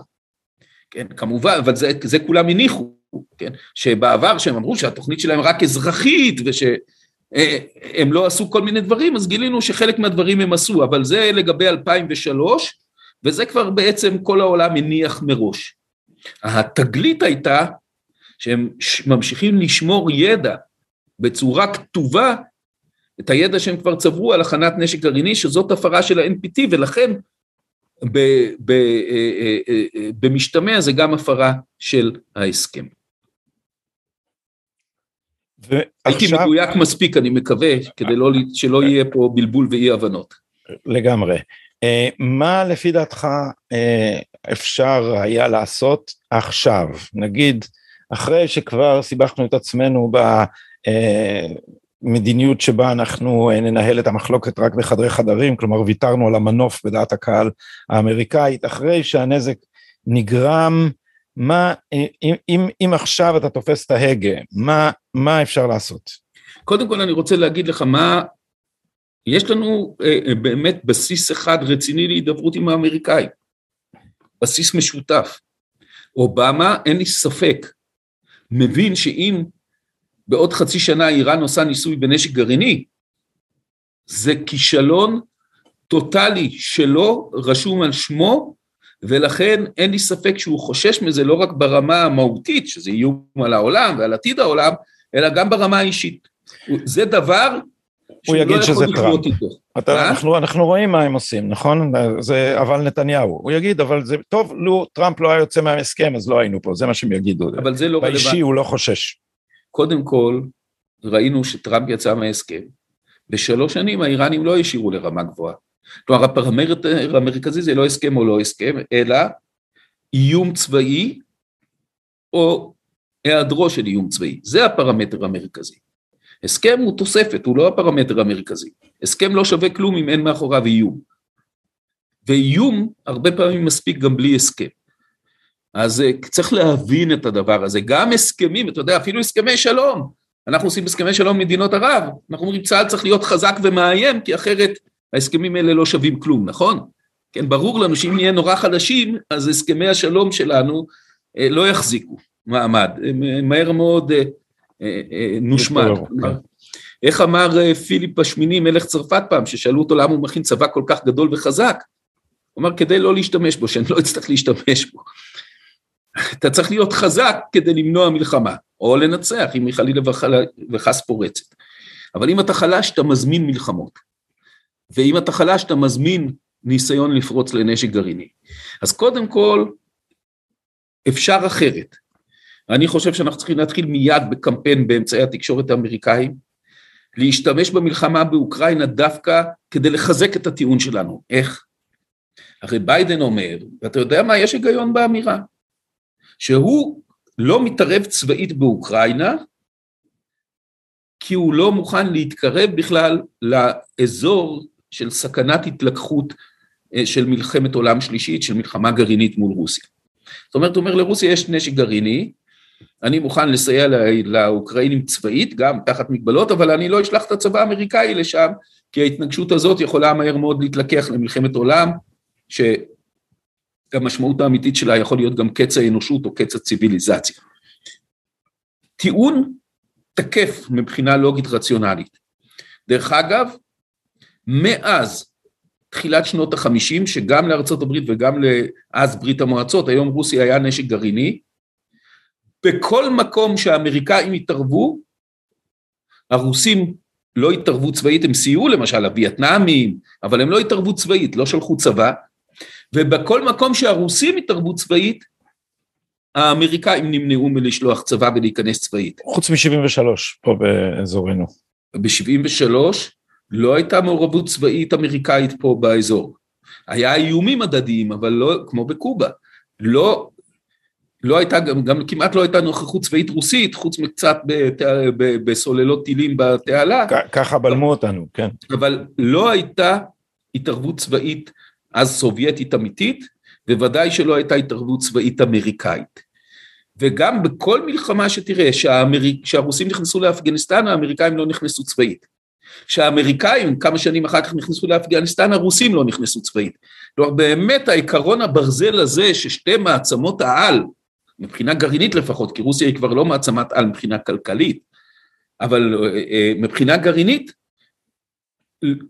כן, כמובן, אבל זה, זה כולם הניחו, כן? שבעבר שהם אמרו שהתוכנית שלהם רק אזרחית ושהם לא עשו כל מיני דברים, אז גילינו שחלק מהדברים הם עשו, אבל זה לגבי 2003, וזה כבר בעצם כל העולם הניח מראש. התגלית הייתה שהם ממשיכים לשמור ידע בצורה כתובה, את הידע שהם כבר צברו על הכנת נשק גרעיני, שזאת הפרה של ה-NPT, ולכן ב, ב, אה, אה, אה, במשתמע זה גם הפרה של ההסכם. ועכשיו... הייתי מדויק מספיק, אני מקווה, כדי לא, שלא יהיה פה בלבול ואי הבנות. לגמרי. מה לפי דעתך אפשר היה לעשות עכשיו? נגיד, אחרי שכבר סיבכנו את עצמנו במדיניות שבה אנחנו ננהל את המחלוקת רק בחדרי חדרים, כלומר ויתרנו על המנוף בדעת הקהל האמריקאית, אחרי שהנזק נגרם, מה, אם, אם, אם עכשיו אתה תופס את ההגה, מה, מה אפשר לעשות? קודם כל אני רוצה להגיד לך מה, יש לנו אה, אה, באמת בסיס אחד רציני להידברות עם האמריקאים, בסיס משותף. אובמה, אין לי ספק, מבין שאם בעוד חצי שנה איראן עושה ניסוי בנשק גרעיני, זה כישלון טוטאלי שלו, רשום על שמו, ולכן אין לי ספק שהוא חושש מזה לא רק ברמה המהותית, שזה איום על העולם ועל עתיד העולם, אלא גם ברמה האישית. זה דבר שהוא לא יכול לחיות איתו. אתה, אה? אנחנו, אנחנו רואים מה הם עושים, נכון? זה אבל נתניהו. הוא יגיד, אבל זה טוב, לו טראמפ לא היה יוצא מההסכם, אז לא היינו פה, זה מה שהם יגידו. אבל זה לא רלוונטי. באישי הוא לא חושש. קודם כל, ראינו שטראמפ יצא מההסכם. בשלוש שנים האיראנים לא השאירו לרמה גבוהה. כלומר הפרמטר המרכזי זה לא הסכם או לא הסכם, אלא איום צבאי או היעדרו של איום צבאי, זה הפרמטר המרכזי. הסכם הוא תוספת, הוא לא הפרמטר המרכזי. הסכם לא שווה כלום אם אין מאחוריו איום. ואיום הרבה פעמים מספיק גם בלי הסכם. אז אה, צריך להבין את הדבר הזה, גם הסכמים, אתה יודע, אפילו הסכמי שלום, אנחנו עושים הסכמי שלום עם מדינות ערב, אנחנו אומרים צה"ל צריך להיות חזק ומאיים, כי אחרת ההסכמים האלה לא שווים כלום, נכון? כן, ברור לנו שאם נהיה נורא חלשים, אז הסכמי השלום שלנו אה, לא יחזיקו מעמד, הם אה, מהר מאוד אה, נושמד. איך אמר פיליפ השמיני, מלך צרפת פעם, ששאלו אותו למה הוא מכין צבא כל כך גדול וחזק? הוא אמר, כדי לא להשתמש בו, שאני לא אצטרך להשתמש בו. אתה צריך להיות חזק כדי למנוע מלחמה, או לנצח אם היא חלילה וחס פורצת. אבל אם אתה חלש, אתה מזמין מלחמות. ואם אתה חלש אתה מזמין ניסיון לפרוץ לנשק גרעיני. אז קודם כל, אפשר אחרת. אני חושב שאנחנו צריכים להתחיל מיד בקמפיין באמצעי התקשורת האמריקאים, להשתמש במלחמה באוקראינה דווקא כדי לחזק את הטיעון שלנו. איך? הרי ביידן אומר, ואתה יודע מה, יש היגיון באמירה, שהוא לא מתערב צבאית באוקראינה, כי הוא לא מוכן להתקרב בכלל לאזור של סכנת התלקחות אה, של מלחמת עולם שלישית, של מלחמה גרעינית מול רוסיה. זאת אומרת, הוא אומר לרוסיה יש נשק גרעיני, אני מוכן לסייע לאוקראינים צבאית, גם תחת מגבלות, אבל אני לא אשלח את הצבא האמריקאי לשם, כי ההתנגשות הזאת יכולה מהר מאוד להתלקח למלחמת עולם, שהמשמעות האמיתית שלה יכול להיות גם קץ האנושות או קץ הציוויליזציה. טיעון תקף מבחינה לוגית רציונלית. דרך אגב, מאז תחילת שנות החמישים, שגם לארצות הברית וגם לאז ברית המועצות, היום רוסיה היה נשק גרעיני, בכל מקום שהאמריקאים התערבו, הרוסים לא התערבו צבאית, הם סייעו למשל לווייטנאמים, אבל הם לא התערבו צבאית, לא שלחו צבא, ובכל מקום שהרוסים התערבו צבאית, האמריקאים נמנעו מלשלוח צבא ולהיכנס צבאית. חוץ מ-73 פה באזורנו. ב-73 לא הייתה מעורבות צבאית אמריקאית פה באזור. היה איומים הדדיים, אבל לא, כמו בקובה. לא, לא הייתה, גם, גם כמעט לא הייתה נוכחות צבאית רוסית, חוץ מקצת בסוללות טילים בתעלה. ככה בלמו אותנו, כן. אבל לא הייתה התערבות צבאית אז סובייטית אמיתית, וודאי שלא הייתה התערבות צבאית אמריקאית. וגם בכל מלחמה שתראה, שהאמריק, שהרוסים נכנסו לאפגניסטן, האמריקאים לא נכנסו צבאית. שהאמריקאים כמה שנים אחר כך נכנסו לאפגניסטן, הרוסים לא נכנסו צבאית. כלומר באמת העיקרון הברזל הזה ששתי מעצמות העל, מבחינה גרעינית לפחות, כי רוסיה היא כבר לא מעצמת על מבחינה כלכלית, אבל אה, אה, מבחינה גרעינית,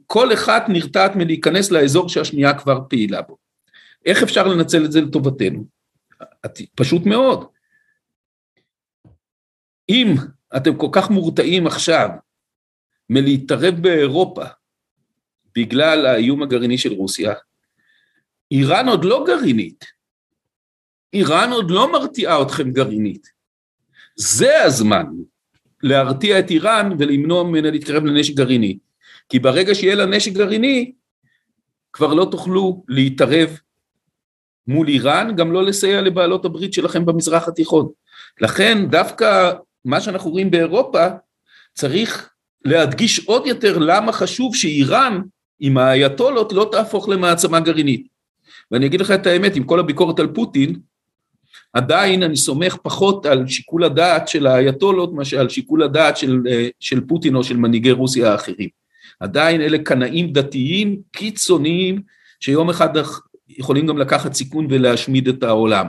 כל אחת נרתעת מלהיכנס לאזור שהשנייה כבר פעילה בו. איך אפשר לנצל את זה לטובתנו? פשוט מאוד. אם אתם כל כך מורתעים עכשיו מלהתערב באירופה בגלל האיום הגרעיני של רוסיה, איראן עוד לא גרעינית. איראן עוד לא מרתיעה אתכם גרעינית. זה הזמן להרתיע את איראן ולמנוע ממנה להתקרב לנשק גרעיני. כי ברגע שיהיה לה נשק גרעיני, כבר לא תוכלו להתערב מול איראן, גם לא לסייע לבעלות הברית שלכם במזרח התיכון. לכן דווקא מה שאנחנו רואים באירופה, צריך להדגיש עוד יותר למה חשוב שאיראן עם האייתולות לא תהפוך למעצמה גרעינית. ואני אגיד לך את האמת, עם כל הביקורת על פוטין, עדיין אני סומך פחות על שיקול הדעת של האייתולות מאשר על שיקול הדעת של, של פוטין או של מנהיגי רוסיה האחרים. עדיין אלה קנאים דתיים קיצוניים שיום אחד יכולים גם לקחת סיכון ולהשמיד את העולם.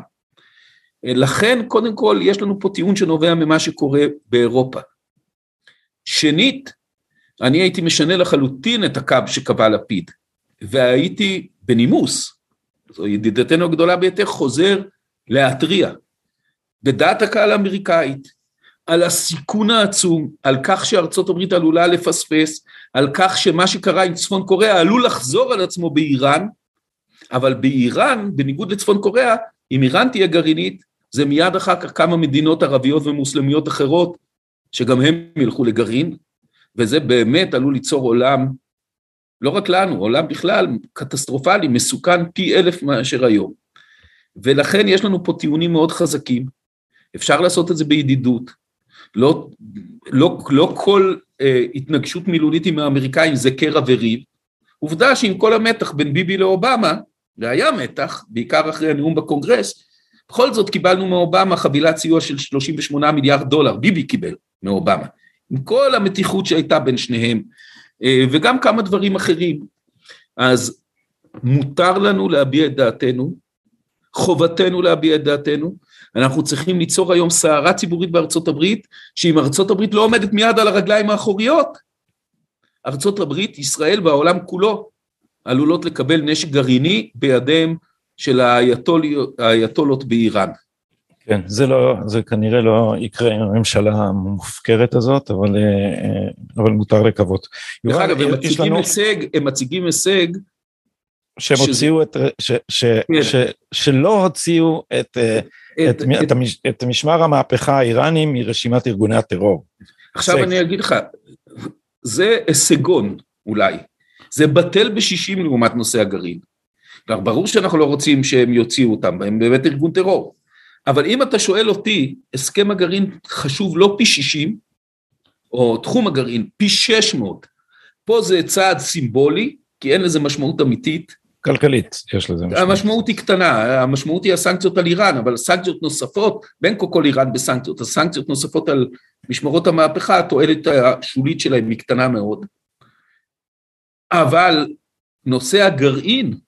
לכן קודם כל יש לנו פה טיעון שנובע ממה שקורה באירופה. שנית, אני הייתי משנה לחלוטין את הקו שקבע לפיד, והייתי בנימוס, זו ידידתנו הגדולה ביותר, חוזר להתריע בדעת הקהל האמריקאית על הסיכון העצום, על כך שארצות הברית עלולה לפספס, על כך שמה שקרה עם צפון קוריאה עלול לחזור על עצמו באיראן, אבל באיראן, בניגוד לצפון קוריאה, אם איראן תהיה גרעינית, זה מיד אחר כך כמה מדינות ערביות ומוסלמיות אחרות, שגם הם ילכו לגרעין, וזה באמת עלול ליצור עולם, לא רק לנו, עולם בכלל קטסטרופלי, מסוכן פי אלף מאשר היום. ולכן יש לנו פה טיעונים מאוד חזקים, אפשר לעשות את זה בידידות, לא, לא, לא כל אה, התנגשות מילולית עם האמריקאים זה קרע וריב, עובדה שעם כל המתח בין ביבי לאובמה, והיה מתח, בעיקר אחרי הנאום בקונגרס, בכל זאת קיבלנו מאובמה חבילת סיוע של 38 מיליארד דולר, ביבי קיבל מאובמה, עם כל המתיחות שהייתה בין שניהם, אה, וגם כמה דברים אחרים. אז מותר לנו להביע את דעתנו, חובתנו להביע את דעתנו, אנחנו צריכים ליצור היום סערה ציבורית בארצות הברית, שאם ארצות הברית לא עומדת מיד על הרגליים האחוריות, ארצות הברית, ישראל והעולם כולו עלולות לקבל נשק גרעיני בידיהם של האייתולות באיראן. כן, זה לא, זה כנראה לא יקרה עם הממשלה המופקרת הזאת, אבל, אה, אבל מותר לקוות. דרך אגב, הם מציגים לנו... הישג, הם מציגים הישג שהם שזה... הוציאו את, ש, ש, כן. ש, שלא הוציאו את, אה, את, את, את, את, משמר המהפכה האיראני מרשימת ארגוני הטרור. עכשיו הישג. אני אגיד לך, זה הישגון אולי, זה בטל בשישים לעומת נושא הגרעין. ברור שאנחנו לא רוצים שהם יוציאו אותם, הם באמת ארגון טרור. אבל אם אתה שואל אותי, הסכם הגרעין חשוב לא פי 60, או תחום הגרעין פי 600, פה זה צעד סימבולי, כי אין לזה משמעות אמיתית. כלכלית, יש לזה משמעות. המשמעות היא קטנה, המשמעות היא הסנקציות על איראן, אבל סנקציות נוספות, בין כל כל איראן בסנקציות, הסנקציות נוספות על משמרות המהפכה, התועלת השולית שלהם היא קטנה מאוד. אבל נושא הגרעין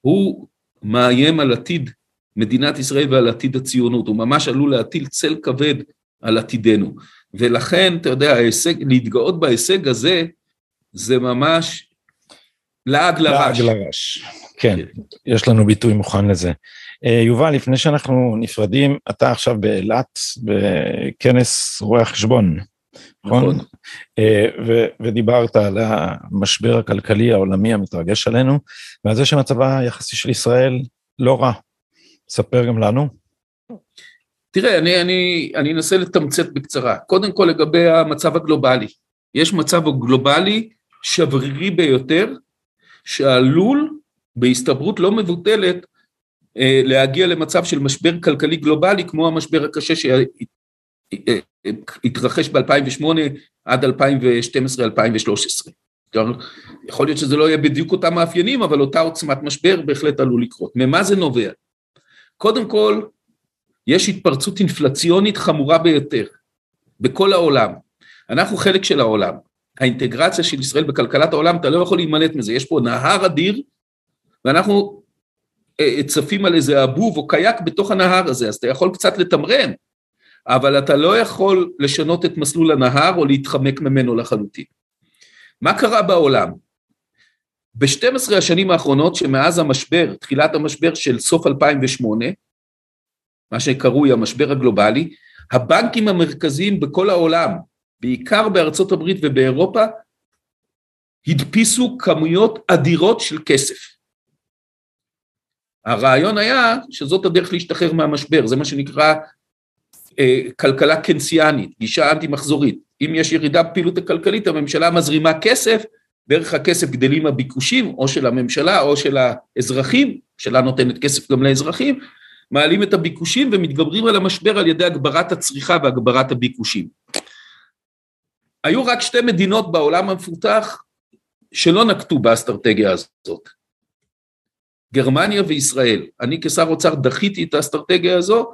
הוא מאיים על עתיד מדינת ישראל ועל עתיד הציונות, הוא ממש עלול להטיל צל כבד על עתידנו. ולכן, אתה יודע, ההישג, להתגאות בהישג הזה, זה ממש לעג לרש. לעג לרש, כן, יש לנו ביטוי מוכן לזה. אה, יובל, לפני שאנחנו נפרדים, אתה עכשיו באילת, בכנס רואי החשבון, נכון? נכון. אה, ודיברת על המשבר הכלכלי העולמי המתרגש עלינו, ועל זה שמצבה היחסי של ישראל לא רע. ספר גם לנו. תראה, אני, אני, אני אנסה לתמצת בקצרה. קודם כל לגבי המצב הגלובלי. יש מצב גלובלי שברירי ביותר, שעלול בהסתברות לא מבוטלת אה, להגיע למצב של משבר כלכלי גלובלי כמו המשבר הקשה שהתרחש ב-2008 עד 2012-2013. יכול להיות שזה לא יהיה בדיוק אותם מאפיינים, אבל אותה עוצמת משבר בהחלט עלול לקרות. ממה זה נובע? קודם כל, יש התפרצות אינפלציונית חמורה ביותר בכל העולם. אנחנו חלק של העולם. האינטגרציה של ישראל בכלכלת העולם, אתה לא יכול להימלט מזה. יש פה נהר אדיר, ואנחנו אה, צפים על איזה אבוב או קייק בתוך הנהר הזה, אז אתה יכול קצת לתמרן, אבל אתה לא יכול לשנות את מסלול הנהר או להתחמק ממנו לחלוטין. מה קרה בעולם? ב-12 השנים האחרונות שמאז המשבר, תחילת המשבר של סוף 2008, מה שקרוי המשבר הגלובלי, הבנקים המרכזיים בכל העולם, בעיקר בארצות הברית ובאירופה, הדפיסו כמויות אדירות של כסף. הרעיון היה שזאת הדרך להשתחרר מהמשבר, זה מה שנקרא אה, כלכלה קנסיאנית, גישה אנטי מחזורית. אם יש ירידה בפעילות הכלכלית, הממשלה מזרימה כסף דרך הכסף גדלים הביקושים, או של הממשלה או של האזרחים, הממשלה נותנת כסף גם לאזרחים, מעלים את הביקושים ומתגברים על המשבר על ידי הגברת הצריכה והגברת הביקושים. היו רק שתי מדינות בעולם המפותח שלא נקטו באסטרטגיה הזאת. גרמניה וישראל. אני כשר אוצר דחיתי את האסטרטגיה הזו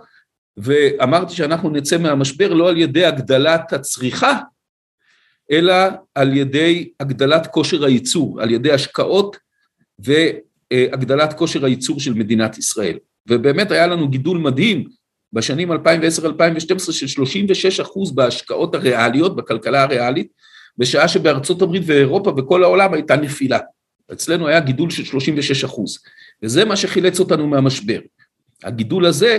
ואמרתי שאנחנו נצא מהמשבר לא על ידי הגדלת הצריכה, אלא על ידי הגדלת כושר הייצור, על ידי השקעות והגדלת כושר הייצור של מדינת ישראל. ובאמת היה לנו גידול מדהים בשנים 2010-2012 של 36 אחוז בהשקעות הריאליות, בכלכלה הריאלית, בשעה שבארצות הברית ואירופה וכל העולם הייתה נפילה. אצלנו היה גידול של 36 אחוז, וזה מה שחילץ אותנו מהמשבר. הגידול הזה,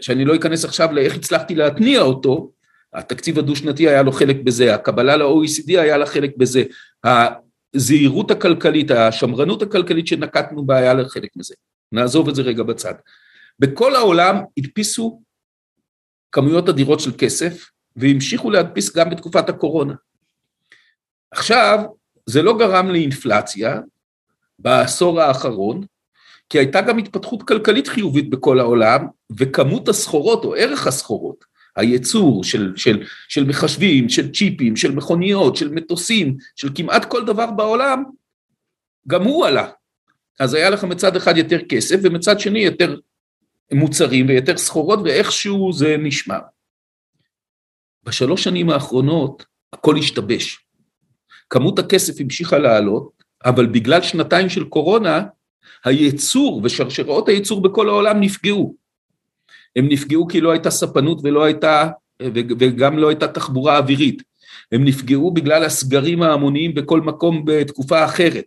שאני לא אכנס עכשיו לאיך הצלחתי להתניע אותו, התקציב הדו-שנתי היה לו חלק בזה, הקבלה ל-OECD היה לה חלק בזה, הזהירות הכלכלית, השמרנות הכלכלית שנקטנו בה היה לה חלק בזה. נעזוב את זה רגע בצד. בכל העולם הדפיסו כמויות אדירות של כסף, והמשיכו להדפיס גם בתקופת הקורונה. עכשיו, זה לא גרם לאינפלציה בעשור האחרון, כי הייתה גם התפתחות כלכלית חיובית בכל העולם, וכמות הסחורות או ערך הסחורות הייצור של, של, של מחשבים, של צ'יפים, של מכוניות, של מטוסים, של כמעט כל דבר בעולם, גם הוא עלה. אז היה לך מצד אחד יותר כסף ומצד שני יותר מוצרים ויותר סחורות ואיכשהו זה נשמר. בשלוש שנים האחרונות הכל השתבש. כמות הכסף המשיכה לעלות, אבל בגלל שנתיים של קורונה, הייצור ושרשראות הייצור בכל העולם נפגעו. הם נפגעו כי לא הייתה ספנות ולא הייתה, וגם לא הייתה תחבורה אווירית. הם נפגעו בגלל הסגרים ההמוניים בכל מקום בתקופה אחרת.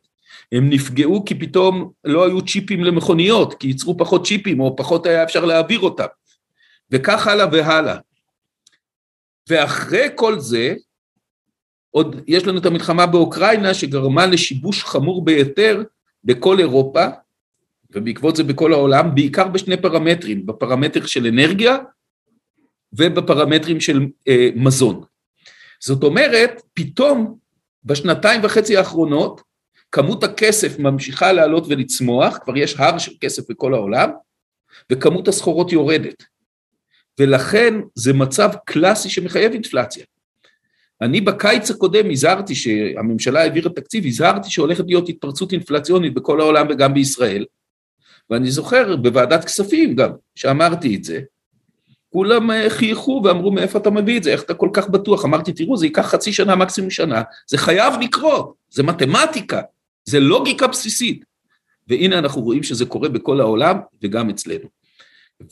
הם נפגעו כי פתאום לא היו צ'יפים למכוניות, כי ייצרו פחות צ'יפים או פחות היה אפשר להעביר אותם. וכך הלאה והלאה. ואחרי כל זה, עוד יש לנו את המלחמה באוקראינה שגרמה לשיבוש חמור ביותר בכל אירופה, ובעקבות זה בכל העולם, בעיקר בשני פרמטרים, בפרמטר של אנרגיה ובפרמטרים של אה, מזון. זאת אומרת, פתאום בשנתיים וחצי האחרונות, כמות הכסף ממשיכה לעלות ולצמוח, כבר יש הר של כסף בכל העולם, וכמות הסחורות יורדת. ולכן זה מצב קלאסי שמחייב אינפלציה. אני בקיץ הקודם הזהרתי שהממשלה העבירה תקציב, הזהרתי שהולכת להיות התפרצות אינפלציונית בכל העולם וגם בישראל, ואני זוכר בוועדת כספים גם, שאמרתי את זה, כולם אה, חייכו ואמרו מאיפה אתה מביא את זה, איך אתה כל כך בטוח, אמרתי תראו זה ייקח חצי שנה מקסימום שנה, זה חייב לקרות, זה מתמטיקה, זה לוגיקה בסיסית, והנה אנחנו רואים שזה קורה בכל העולם וגם אצלנו,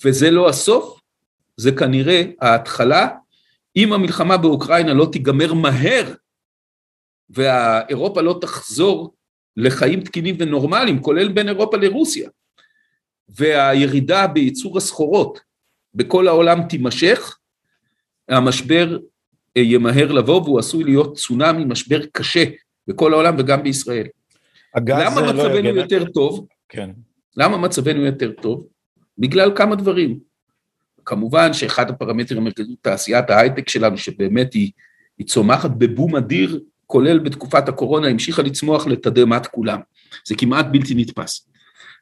וזה לא הסוף, זה כנראה ההתחלה, אם המלחמה באוקראינה לא תיגמר מהר ואירופה לא תחזור לחיים תקינים ונורמליים, כולל בין אירופה לרוסיה, והירידה בייצור הסחורות בכל העולם תימשך, המשבר אה, ימהר לבוא והוא עשוי להיות צונאמי, משבר קשה בכל העולם וגם בישראל. למה לא מצבנו לא יותר טוב? כן. למה מצבנו יותר טוב? בגלל כמה דברים. כמובן שאחד הפרמטרים המרכזיים תעשיית ההייטק שלנו, שבאמת היא, היא צומחת בבום אדיר, כולל בתקופת הקורונה, המשיכה לצמוח לתדהמת כולם. זה כמעט בלתי נתפס.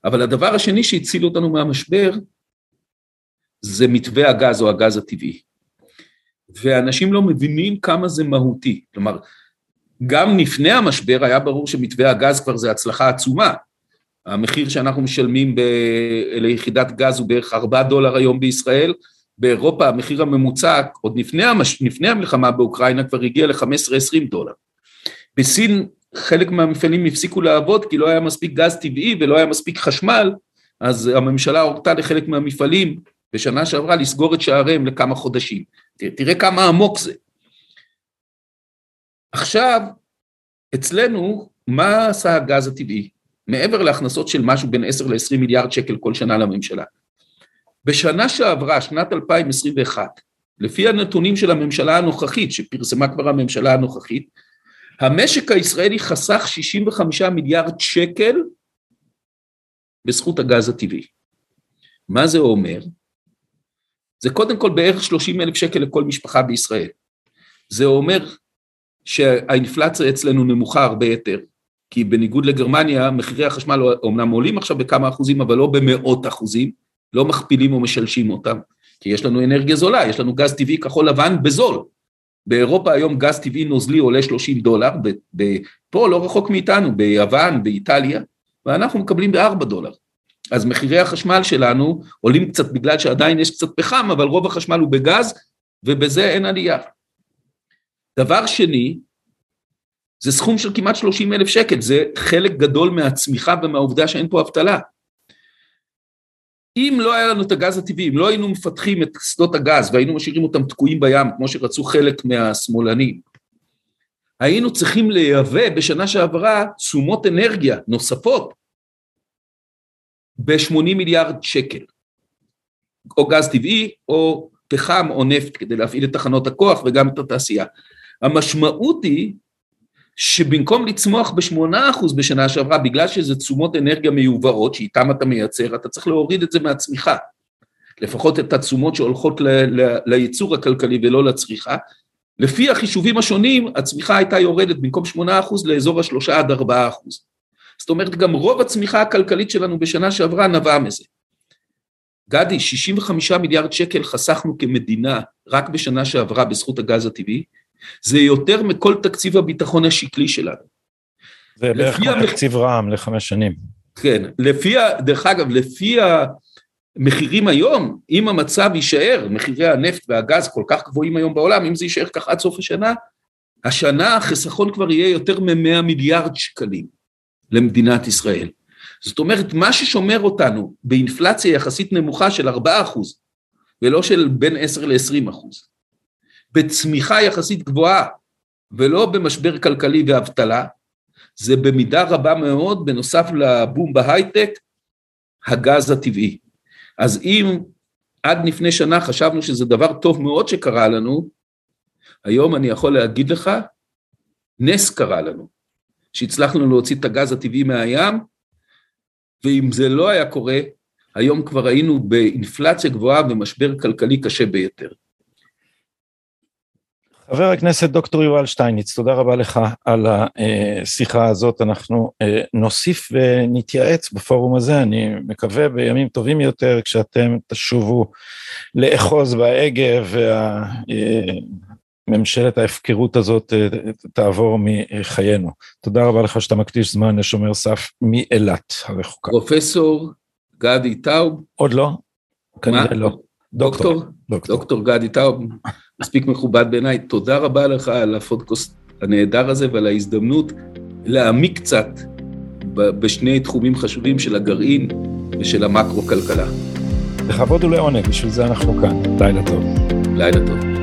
אבל הדבר השני שהציל אותנו מהמשבר, זה מתווה הגז או הגז הטבעי. ואנשים לא מבינים כמה זה מהותי. כלומר, גם לפני המשבר היה ברור שמתווה הגז כבר זה הצלחה עצומה. המחיר שאנחנו משלמים ב... ליחידת גז הוא בערך 4 דולר היום בישראל, באירופה המחיר הממוצע, עוד לפני, המש... לפני המלחמה באוקראינה כבר הגיע ל-15-20 דולר. בסין חלק מהמפעלים הפסיקו לעבוד כי לא היה מספיק גז טבעי ולא היה מספיק חשמל, אז הממשלה הורתה לחלק מהמפעלים בשנה שעברה לסגור את שעריהם לכמה חודשים. תראה כמה עמוק זה. עכשיו, אצלנו, מה עשה הגז הטבעי? מעבר להכנסות של משהו בין 10 ל-20 מיליארד שקל כל שנה לממשלה. בשנה שעברה, שנת 2021, לפי הנתונים של הממשלה הנוכחית, שפרסמה כבר הממשלה הנוכחית, המשק הישראלי חסך 65 מיליארד שקל בזכות הגז הטבעי. מה זה אומר? זה קודם כל בערך 30 אלף שקל לכל משפחה בישראל. זה אומר שהאינפלציה אצלנו נמוכה הרבה יותר, כי בניגוד לגרמניה, מחירי החשמל אומנם עולים עכשיו בכמה אחוזים, אבל לא במאות אחוזים, לא מכפילים או משלשים אותם, כי יש לנו אנרגיה זולה, יש לנו גז טבעי כחול לבן בזול. באירופה היום גז טבעי נוזלי עולה 30 דולר, פה לא רחוק מאיתנו, ביוון, באיטליה, ואנחנו מקבלים ב-4 דולר. אז מחירי החשמל שלנו עולים קצת בגלל שעדיין יש קצת פחם, אבל רוב החשמל הוא בגז, ובזה אין עלייה. דבר שני, זה סכום של כמעט 30 אלף שקל, זה חלק גדול מהצמיחה ומהעובדה שאין פה אבטלה. אם לא היה לנו את הגז הטבעי, אם לא היינו מפתחים את שדות הגז והיינו משאירים אותם תקועים בים, כמו שרצו חלק מהשמאלנים, היינו צריכים לייבא בשנה שעברה תשומות אנרגיה נוספות ב-80 מיליארד שקל, או גז טבעי, או פחם או נפט כדי להפעיל את תחנות הכוח וגם את התעשייה. המשמעות היא שבמקום לצמוח בשמונה אחוז בשנה שעברה, בגלל שזה תשומות אנרגיה מיובאות, שאיתן אתה מייצר, אתה צריך להוריד את זה מהצמיחה. לפחות את התשומות שהולכות ל- ל- לייצור הכלכלי ולא לצריכה. לפי החישובים השונים, הצמיחה הייתה יורדת במקום שמונה אחוז לאזור השלושה עד ארבעה אחוז. זאת אומרת, גם רוב הצמיחה הכלכלית שלנו בשנה שעברה נבעה מזה. גדי, 65 מיליארד שקל חסכנו כמדינה רק בשנה שעברה בזכות הגז הטבעי, זה יותר מכל תקציב הביטחון השקלי שלנו. זה בערך כמו המח... תקציב רע"מ לחמש שנים. כן, לפי, דרך אגב, לפי המחירים היום, אם המצב יישאר, מחירי הנפט והגז כל כך גבוהים היום בעולם, אם זה יישאר כך עד סוף השנה, השנה החיסכון כבר יהיה יותר מ-100 מיליארד שקלים למדינת ישראל. זאת אומרת, מה ששומר אותנו באינפלציה יחסית נמוכה של 4 אחוז, ולא של בין 10 ל-20 אחוז, בצמיחה יחסית גבוהה ולא במשבר כלכלי ואבטלה, זה במידה רבה מאוד, בנוסף לבום בהייטק, הגז הטבעי. אז אם עד לפני שנה חשבנו שזה דבר טוב מאוד שקרה לנו, היום אני יכול להגיד לך, נס קרה לנו, שהצלחנו להוציא את הגז הטבעי מהים, ואם זה לא היה קורה, היום כבר היינו באינפלציה גבוהה ומשבר כלכלי קשה ביותר. חבר הכנסת דוקטור יובל שטייניץ, תודה רבה לך על השיחה הזאת. אנחנו אה, נוסיף ונתייעץ בפורום הזה, אני מקווה בימים טובים יותר, כשאתם תשובו לאחוז בהגה והממשלת ההפקרות הזאת אה, תעבור מחיינו. תודה רבה לך שאתה מקדיש זמן לשומר סף מאילת הרחוקה. פרופסור גדי טאוב. עוד לא? כנראה לא. דוקטור? דוקטור, דוקטור גדי טאוב, מספיק מכובד בעיניי. תודה רבה לך על הפודקאסט הנהדר הזה ועל ההזדמנות להעמיק קצת בשני תחומים חשובים של הגרעין ושל המקרו-כלכלה. לכבוד ולעונג, בשביל זה אנחנו כאן. לילה טוב. לילה טוב.